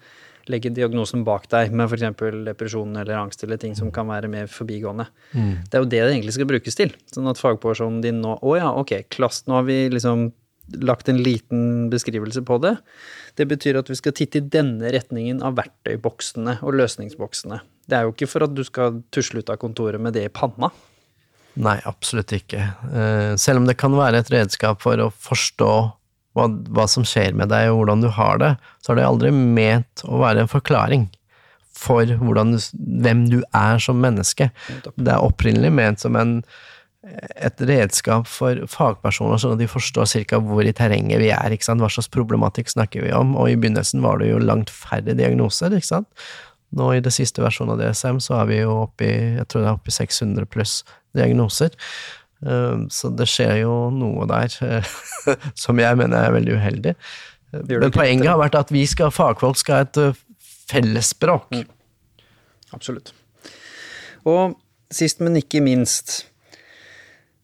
legge diagnosen bak deg med f.eks. depresjon eller angst eller ting som kan være mer forbigående. Det er jo det det egentlig skal brukes til. Sånn at fagpersonen din nå Å ja, ok, klass, nå har vi liksom lagt en liten beskrivelse på det. Det betyr at vi skal titte i denne retningen av verktøyboksene og løsningsboksene. Det er jo ikke for at du skal tusle ut av kontoret med det i panna. Nei, absolutt ikke. Eh, selv om det kan være et redskap for å forstå hva, hva som skjer med deg og hvordan du har det, så er det aldri ment å være en forklaring for du, hvem du er som menneske. Det er opprinnelig ment som en, et redskap for fagpersoner, sånn at de forstår cirka hvor i terrenget vi er, hva slags problematikk snakker vi om, og i begynnelsen var det jo langt færre diagnoser, ikke sant. Nå i det siste versjonen av DSM så er vi jo oppe i jeg tror det er oppe i 600 pluss diagnoser. Eh, Så det skjer jo noe der som jeg mener er veldig uheldig. Men poenget har vært at vi skal, fagfolk skal ha et eh, fellesspråk. Mm. Absolutt. Og sist, men ikke minst,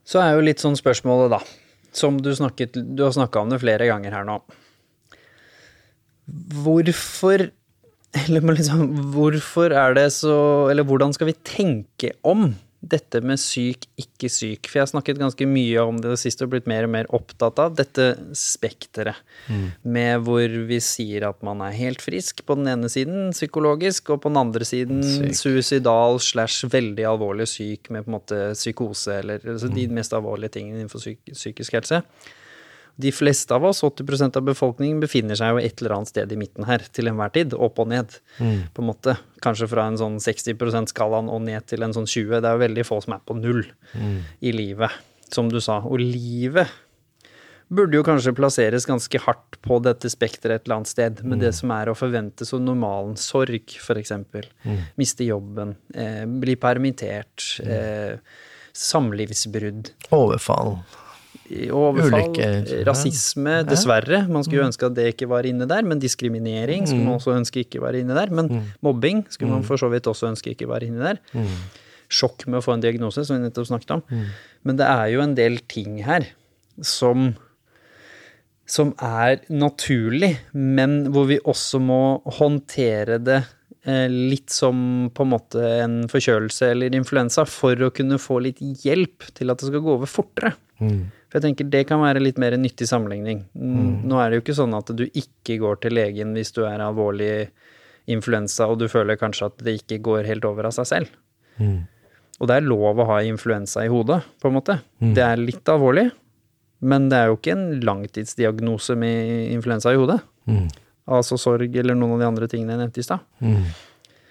så er jo litt sånn spørsmålet, da, som du snakket Du har snakka om det flere ganger her nå. Hvorfor Eller liksom, hvorfor er det så Eller hvordan skal vi tenke om dette med syk, ikke syk? For jeg har snakket ganske mye om det det siste og blitt mer og mer opptatt av dette spekteret. Med hvor vi sier at man er helt frisk på den ene siden, psykologisk, og på den andre siden Syk. suicidal slash veldig alvorlig syk med på en måte psykose, eller altså de mest alvorlige tingene innenfor psyk psykisk helse. De fleste av oss, 80% av befolkningen, befinner seg jo et eller annet sted i midten her til enhver tid. Opp og ned, på en måte. kanskje fra en sånn 60 %-skalaen og ned til en sånn 20. Det er jo veldig få som er på null i livet, som du sa. Og livet burde jo kanskje plasseres ganske hardt på dette spekteret et eller annet sted, med det som er å forvente som normalen. Sorg, f.eks. Miste jobben, eh, bli permittert, eh, samlivsbrudd. Overfall. Overfall, Ulykker, rasisme, ja. dessverre. Man skulle jo ønske at det ikke var inne der, men diskriminering skulle man også ønske ikke var inne der. Men mobbing skulle man for så vidt også ønske ikke var inne der. Sjokk med å få en diagnose, som vi nettopp snakket om. Men det er jo en del ting her som som er naturlig, men hvor vi også må håndtere det eh, litt som på en måte en forkjølelse eller influensa, for å kunne få litt hjelp til at det skal gå over fortere. For jeg tenker det kan være litt mer en nyttig sammenligning. Mm, Nå er det jo ikke sånn at du ikke går til legen hvis du er alvorlig influensa og du føler kanskje at det ikke går helt over av seg selv. Og det er lov å ha influensa i hodet, på en måte. Det er litt alvorlig, men det er jo ikke en langtidsdiagnose med influensa i hodet. Altså sorg eller noen av de andre tingene jeg nevnte i stad.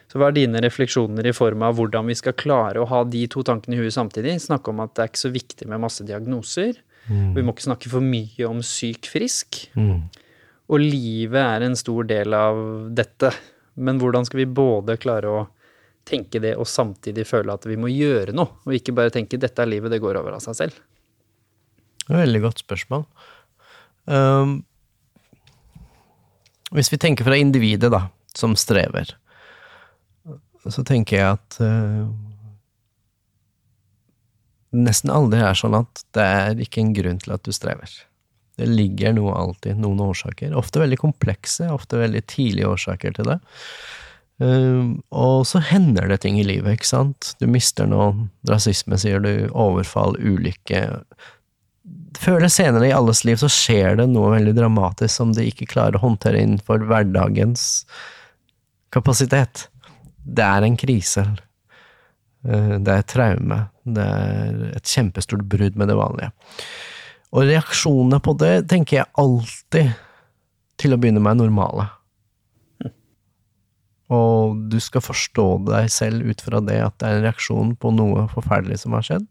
Så hva er dine refleksjoner i form av hvordan vi skal klare å ha de to tankene i huet samtidig? Snakke om at det er ikke så viktig med masse diagnoser. Vi må ikke snakke for mye om syk-frisk. Og livet er en stor del av dette. Men hvordan skal vi både klare å tenke det og samtidig føle at vi må gjøre noe, og ikke bare tenke 'dette er livet, det går over av seg selv'? Veldig godt spørsmål. Um, hvis vi tenker fra individet, da, som strever, så tenker jeg at uh, nesten aldri er sånn at det er ikke en grunn til at du strever. Det ligger noe alltid, noen årsaker. Ofte veldig komplekse, ofte veldig tidlige årsaker til det. Um, og så hender det ting i livet, ikke sant. Du mister noe, rasisme, sier du, overfall, ulykke. Før eller senere i alles liv så skjer det noe veldig dramatisk som de ikke klarer å håndtere innenfor hverdagens kapasitet. Det er en krise. Eh, Det er et traume. Det er et kjempestort brudd med det vanlige. Og reaksjonene på det tenker jeg alltid til å begynne med er normale. Og du skal forstå deg selv ut fra det at det er en reaksjon på noe forferdelig som har skjedd.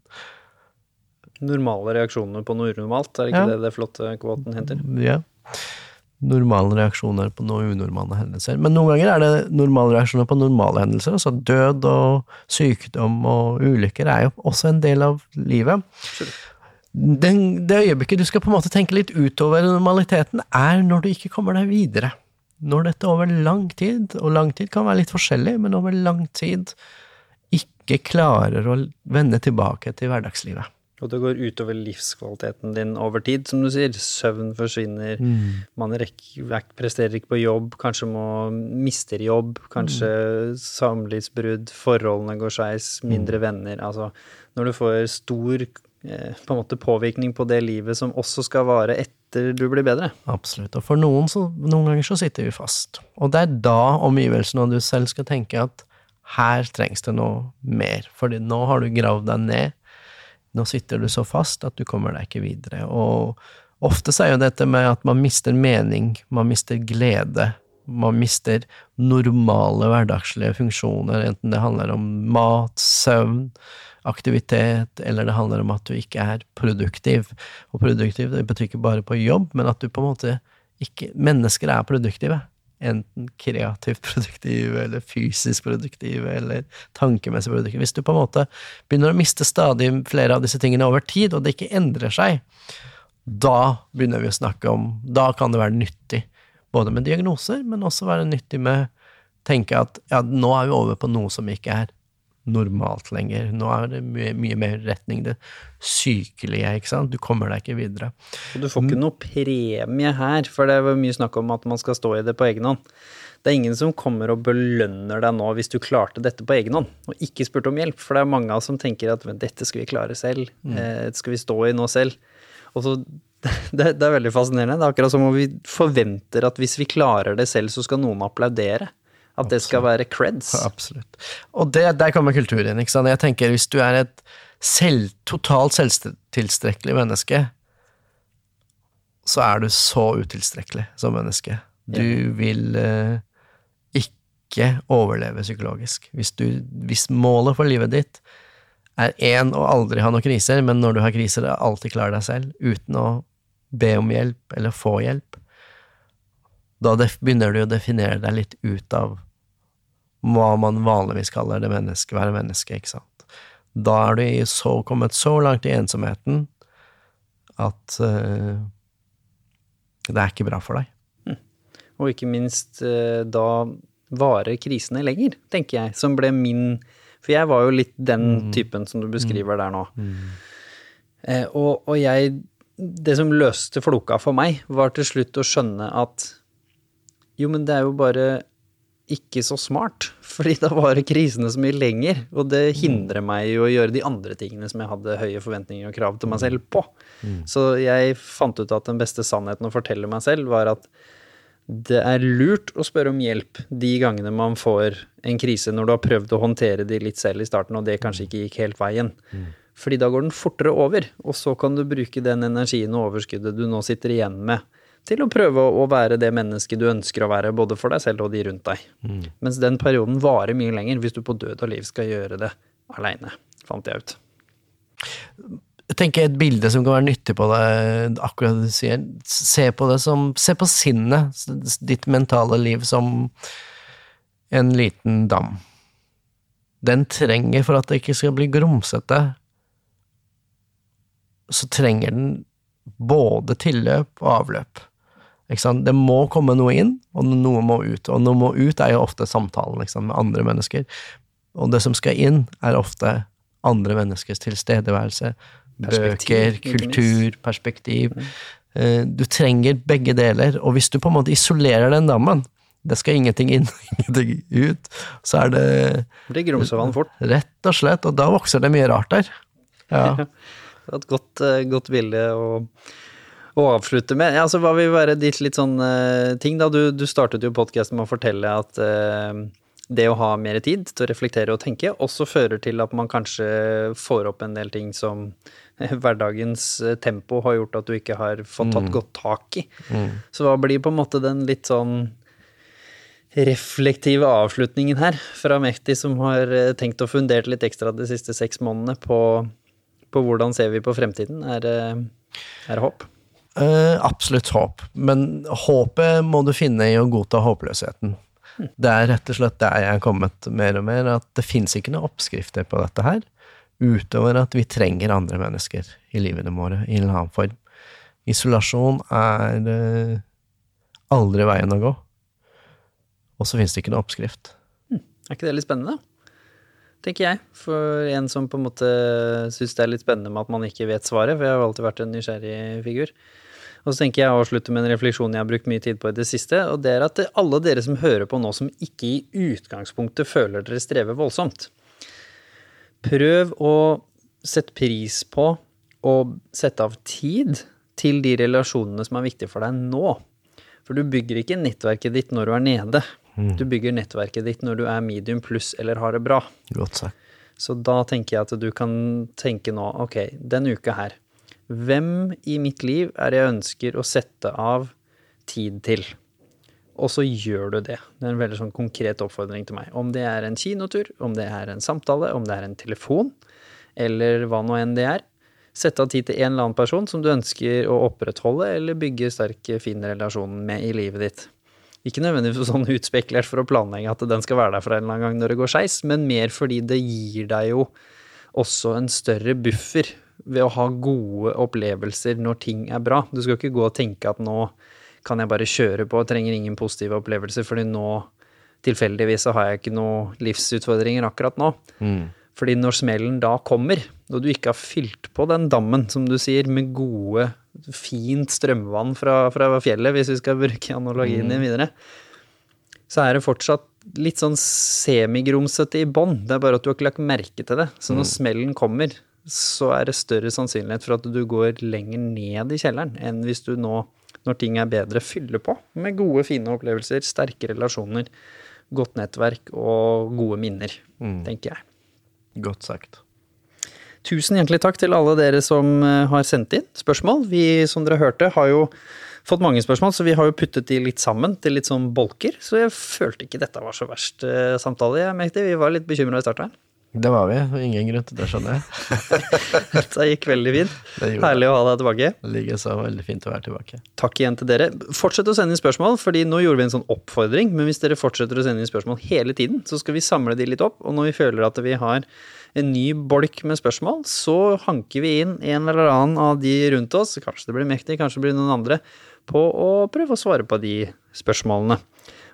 Normale reaksjoner på noe unormalt, er ikke Ja. det det flotte kvoten heter? Ja. Normale reaksjoner på noen unormale hendelser. Men noen ganger er det normale reaksjoner på normale hendelser. Altså død og sykdom og ulykker er jo også en del av livet. Den, det øyeblikket du skal på en måte tenke litt utover normaliteten, er når du ikke kommer deg videre. Når dette over lang tid, og lang tid kan være litt forskjellig, men over lang tid ikke klarer å vende tilbake til hverdagslivet. Og det går utover livskvaliteten din over tid, som du sier. Søvn forsvinner, man rekker, presterer ikke på jobb, kanskje må mister jobb, kanskje samlivsbrudd, forholdene går skeis, mindre venner. Altså når du får stor eh, på måte påvirkning på det livet som også skal vare etter du blir bedre. Absolutt. Og for noen, så, noen ganger så sitter vi fast. Og det er da omgivelsene og du selv skal tenke at her trengs det noe mer. Fordi nå har du gravd deg ned. Nå sitter du så fast at du kommer deg ikke videre. Og ofte så er jo dette med at man mister mening, man mister glede, man mister normale hverdagslige funksjoner, enten det handler om mat, søvn, aktivitet, eller det handler om at du ikke er produktiv. Og produktiv det betyr ikke bare på jobb, men at du på en måte ikke Mennesker er produktive. Enten kreativt produktive, eller fysisk produktive, eller tankemessig produktive. Hvis du på en måte begynner å miste stadig flere av disse tingene over tid, og det ikke endrer seg, da begynner vi å snakke om Da kan det være nyttig, både med diagnoser, men også være nyttig med tenke at ja, nå er vi over på noe som ikke er normalt lenger. Nå er det mye, mye mer retning det sykelige, ikke sant. Du kommer deg ikke videre. Og du får ikke noe premie her, for det var mye snakk om at man skal stå i det på egen hånd. Det er ingen som kommer og belønner deg nå hvis du klarte dette på egen hånd, og ikke spurte om hjelp. For det er mange av oss som tenker at dette skal vi klare selv, eh, dette skal vi stå i nå selv. Og så det, det er veldig fascinerende. Det er akkurat som om vi forventer at hvis vi klarer det selv, så skal noen applaudere. At det skal være creds. Absolutt. Og det, der kommer kultur inn. ikke sant? Jeg tenker Hvis du er et selv, totalt selvtilstrekkelig menneske, så er du så utilstrekkelig som menneske. Du vil eh, ikke overleve psykologisk. Hvis, du, hvis målet for livet ditt er én å aldri ha noen kriser, men når du har kriser, er alltid klare deg selv, uten å be om hjelp eller få hjelp, da begynner du å definere deg litt ut av hva man vanligvis kaller det menneske, være menneske, ikke sant. Da er du så, kommet så langt i ensomheten at uh, det er ikke bra for deg. Mm. Og ikke minst uh, da varer krisene lenger, tenker jeg, som ble min For jeg var jo litt den mm. typen som du beskriver der nå. Mm. Uh, og, og jeg Det som løste floka for meg, var til slutt å skjønne at jo, men det er jo bare ikke så smart, fordi da varer krisene så mye lenger. Og det hindrer meg i å gjøre de andre tingene som jeg hadde høye forventninger og krav til meg selv på. Mm. Så jeg fant ut at den beste sannheten å fortelle meg selv var at det er lurt å spørre om hjelp de gangene man får en krise, når du har prøvd å håndtere de litt selv i starten, og det kanskje ikke gikk helt veien. Mm. Fordi da går den fortere over, og så kan du bruke den energien og overskuddet du nå sitter igjen med, til å prøve å være det mennesket du ønsker å være, både for deg selv og de rundt deg. Mm. Mens den perioden varer mye lenger hvis du på død og liv skal gjøre det aleine, fant jeg ut. Jeg tenker et bilde som kan være nyttig på deg, akkurat det du sier. Se på det som Se på sinnet, ditt mentale liv, som en liten dam. Den trenger, for at det ikke skal bli grumsete, så trenger den både tilløp og avløp. Det må komme noe inn, og noe må ut. Og noe må ut er jo ofte samtalen med andre mennesker. Og det som skal inn, er ofte andre menneskers tilstedeværelse. Bøker, kultur, perspektiv. Mm. Eh, du trenger begge deler, og hvis du på en måte isolerer den dammen, det skal ingenting inn ingenting ut, så er det Det grumser fort. Rett og slett, og da vokser det mye rart der. Ja. det er et godt, eh, godt bilde. og å avslutte med. Ja, altså, hva vil være ditt litt sånn uh, ting, da? Du, du startet jo podkasten med å fortelle at uh, det å ha mer tid til å reflektere og tenke også fører til at man kanskje får opp en del ting som hverdagens eh, tempo har gjort at du ikke har fått tatt mm. godt tak i. Mm. Så hva blir på en måte den litt sånn reflektive avslutningen her fra Mehdi, som har tenkt og fundert litt ekstra de siste seks månedene på, på hvordan ser vi på fremtiden? Er det håp? Uh, absolutt håp, men håpet må du finne i å godta håpløsheten. Det er rett og slett der jeg er kommet mer og mer, at det fins ikke noen oppskrifter på dette her, utover at vi trenger andre mennesker i livene våre i en annen form. Isolasjon er uh, aldri veien å gå. Og så fins det ikke noen oppskrift. Hm. Er ikke det litt spennende? tenker jeg. For en som på en måte syns det er litt spennende med at man ikke vet svaret, for jeg har alltid vært en nysgjerrig figur. Og så tenker jeg å avslutte med en refleksjon jeg har brukt mye tid på i det siste, og det er at alle dere som hører på nå, som ikke i utgangspunktet føler dere strever voldsomt, prøv å sette pris på og sette av tid til de relasjonene som er viktige for deg nå. For du bygger ikke nettverket ditt når du er nede. Mm. Du bygger nettverket ditt når du er medium pluss eller har det bra. Godt sagt. Så da tenker jeg at du kan tenke nå, ok, denne uka her, hvem i mitt liv er det jeg ønsker å sette av tid til? Og så gjør du det. Det er en veldig sånn konkret oppfordring til meg. Om det er en kinotur, om det er en samtale, om det er en telefon, eller hva nå enn det er. Sette av tid til en eller annen person som du ønsker å opprettholde eller bygge sterk, fin relasjon med i livet ditt. Ikke nødvendigvis sånn utspekulert for å planlegge at den skal være der for en eller annen gang når det går skeis, men mer fordi det gir deg jo også en større buffer ved å ha gode opplevelser når ting er bra. Du skal ikke gå og tenke at nå kan jeg bare kjøre på og trenger ingen positive opplevelser, fordi nå tilfeldigvis så har jeg ikke noen livsutfordringer akkurat nå. Fordi når smellen da kommer, og du ikke har fylt på den dammen, som du sier, med gode, fint strømvann fra, fra fjellet, hvis vi skal bruke analogien din videre, så er det fortsatt litt sånn semigrumsete i bånn. Det er bare at du har ikke lagt merke til det. Så når smellen kommer, så er det større sannsynlighet for at du går lenger ned i kjelleren enn hvis du nå, når ting er bedre, fyller på med gode, fine opplevelser, sterke relasjoner, godt nettverk og gode minner, tenker jeg. Godt sagt. Tusen hjertelig takk til alle dere som eh, har sendt inn spørsmål. Vi, som dere hørte, har jo fått mange spørsmål, så vi har jo puttet de litt sammen til litt sånn bolker. Så jeg følte ikke dette var så verst eh, samtale. Jeg merket. Vi var litt bekymra i starten. Det var vi. Ingen grunn til det, skjønner jeg. Dette gikk veldig fint. Herlig å ha deg tilbake. Det ligger så veldig fint å være tilbake. Takk igjen til dere. Fortsett å sende inn spørsmål, fordi nå gjorde vi en sånn oppfordring. Men hvis dere fortsetter å sende inn spørsmål hele tiden, så skal vi samle de litt opp. Og når vi føler at vi har en ny bolk med spørsmål, så hanker vi inn en eller annen av de rundt oss, kanskje det blir Mektig, kanskje det blir noen andre, på å prøve å svare på de spørsmålene.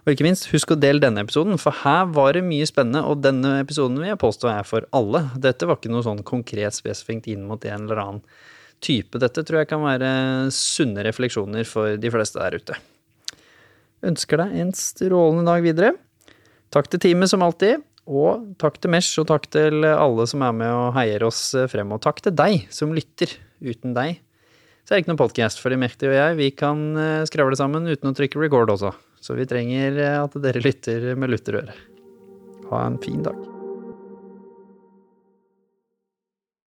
Og ikke minst, husk å dele denne episoden, for her var det mye spennende, og denne episoden vil jeg påstå er for alle. Dette var ikke noe sånn konkret spesifikt inn mot en eller annen type. Dette tror jeg kan være sunne refleksjoner for de fleste der ute. Ønsker deg en strålende dag videre. Takk til teamet som alltid, og takk til Mesh, og takk til alle som er med og heier oss frem. Og takk til deg som lytter. Uten deg så er det ikke noen podkast, for Mekti og jeg vi kan eh, skravle sammen uten å trykke record også. Så vi trenger eh, at dere lytter med lutterøre. Ha en fin dag.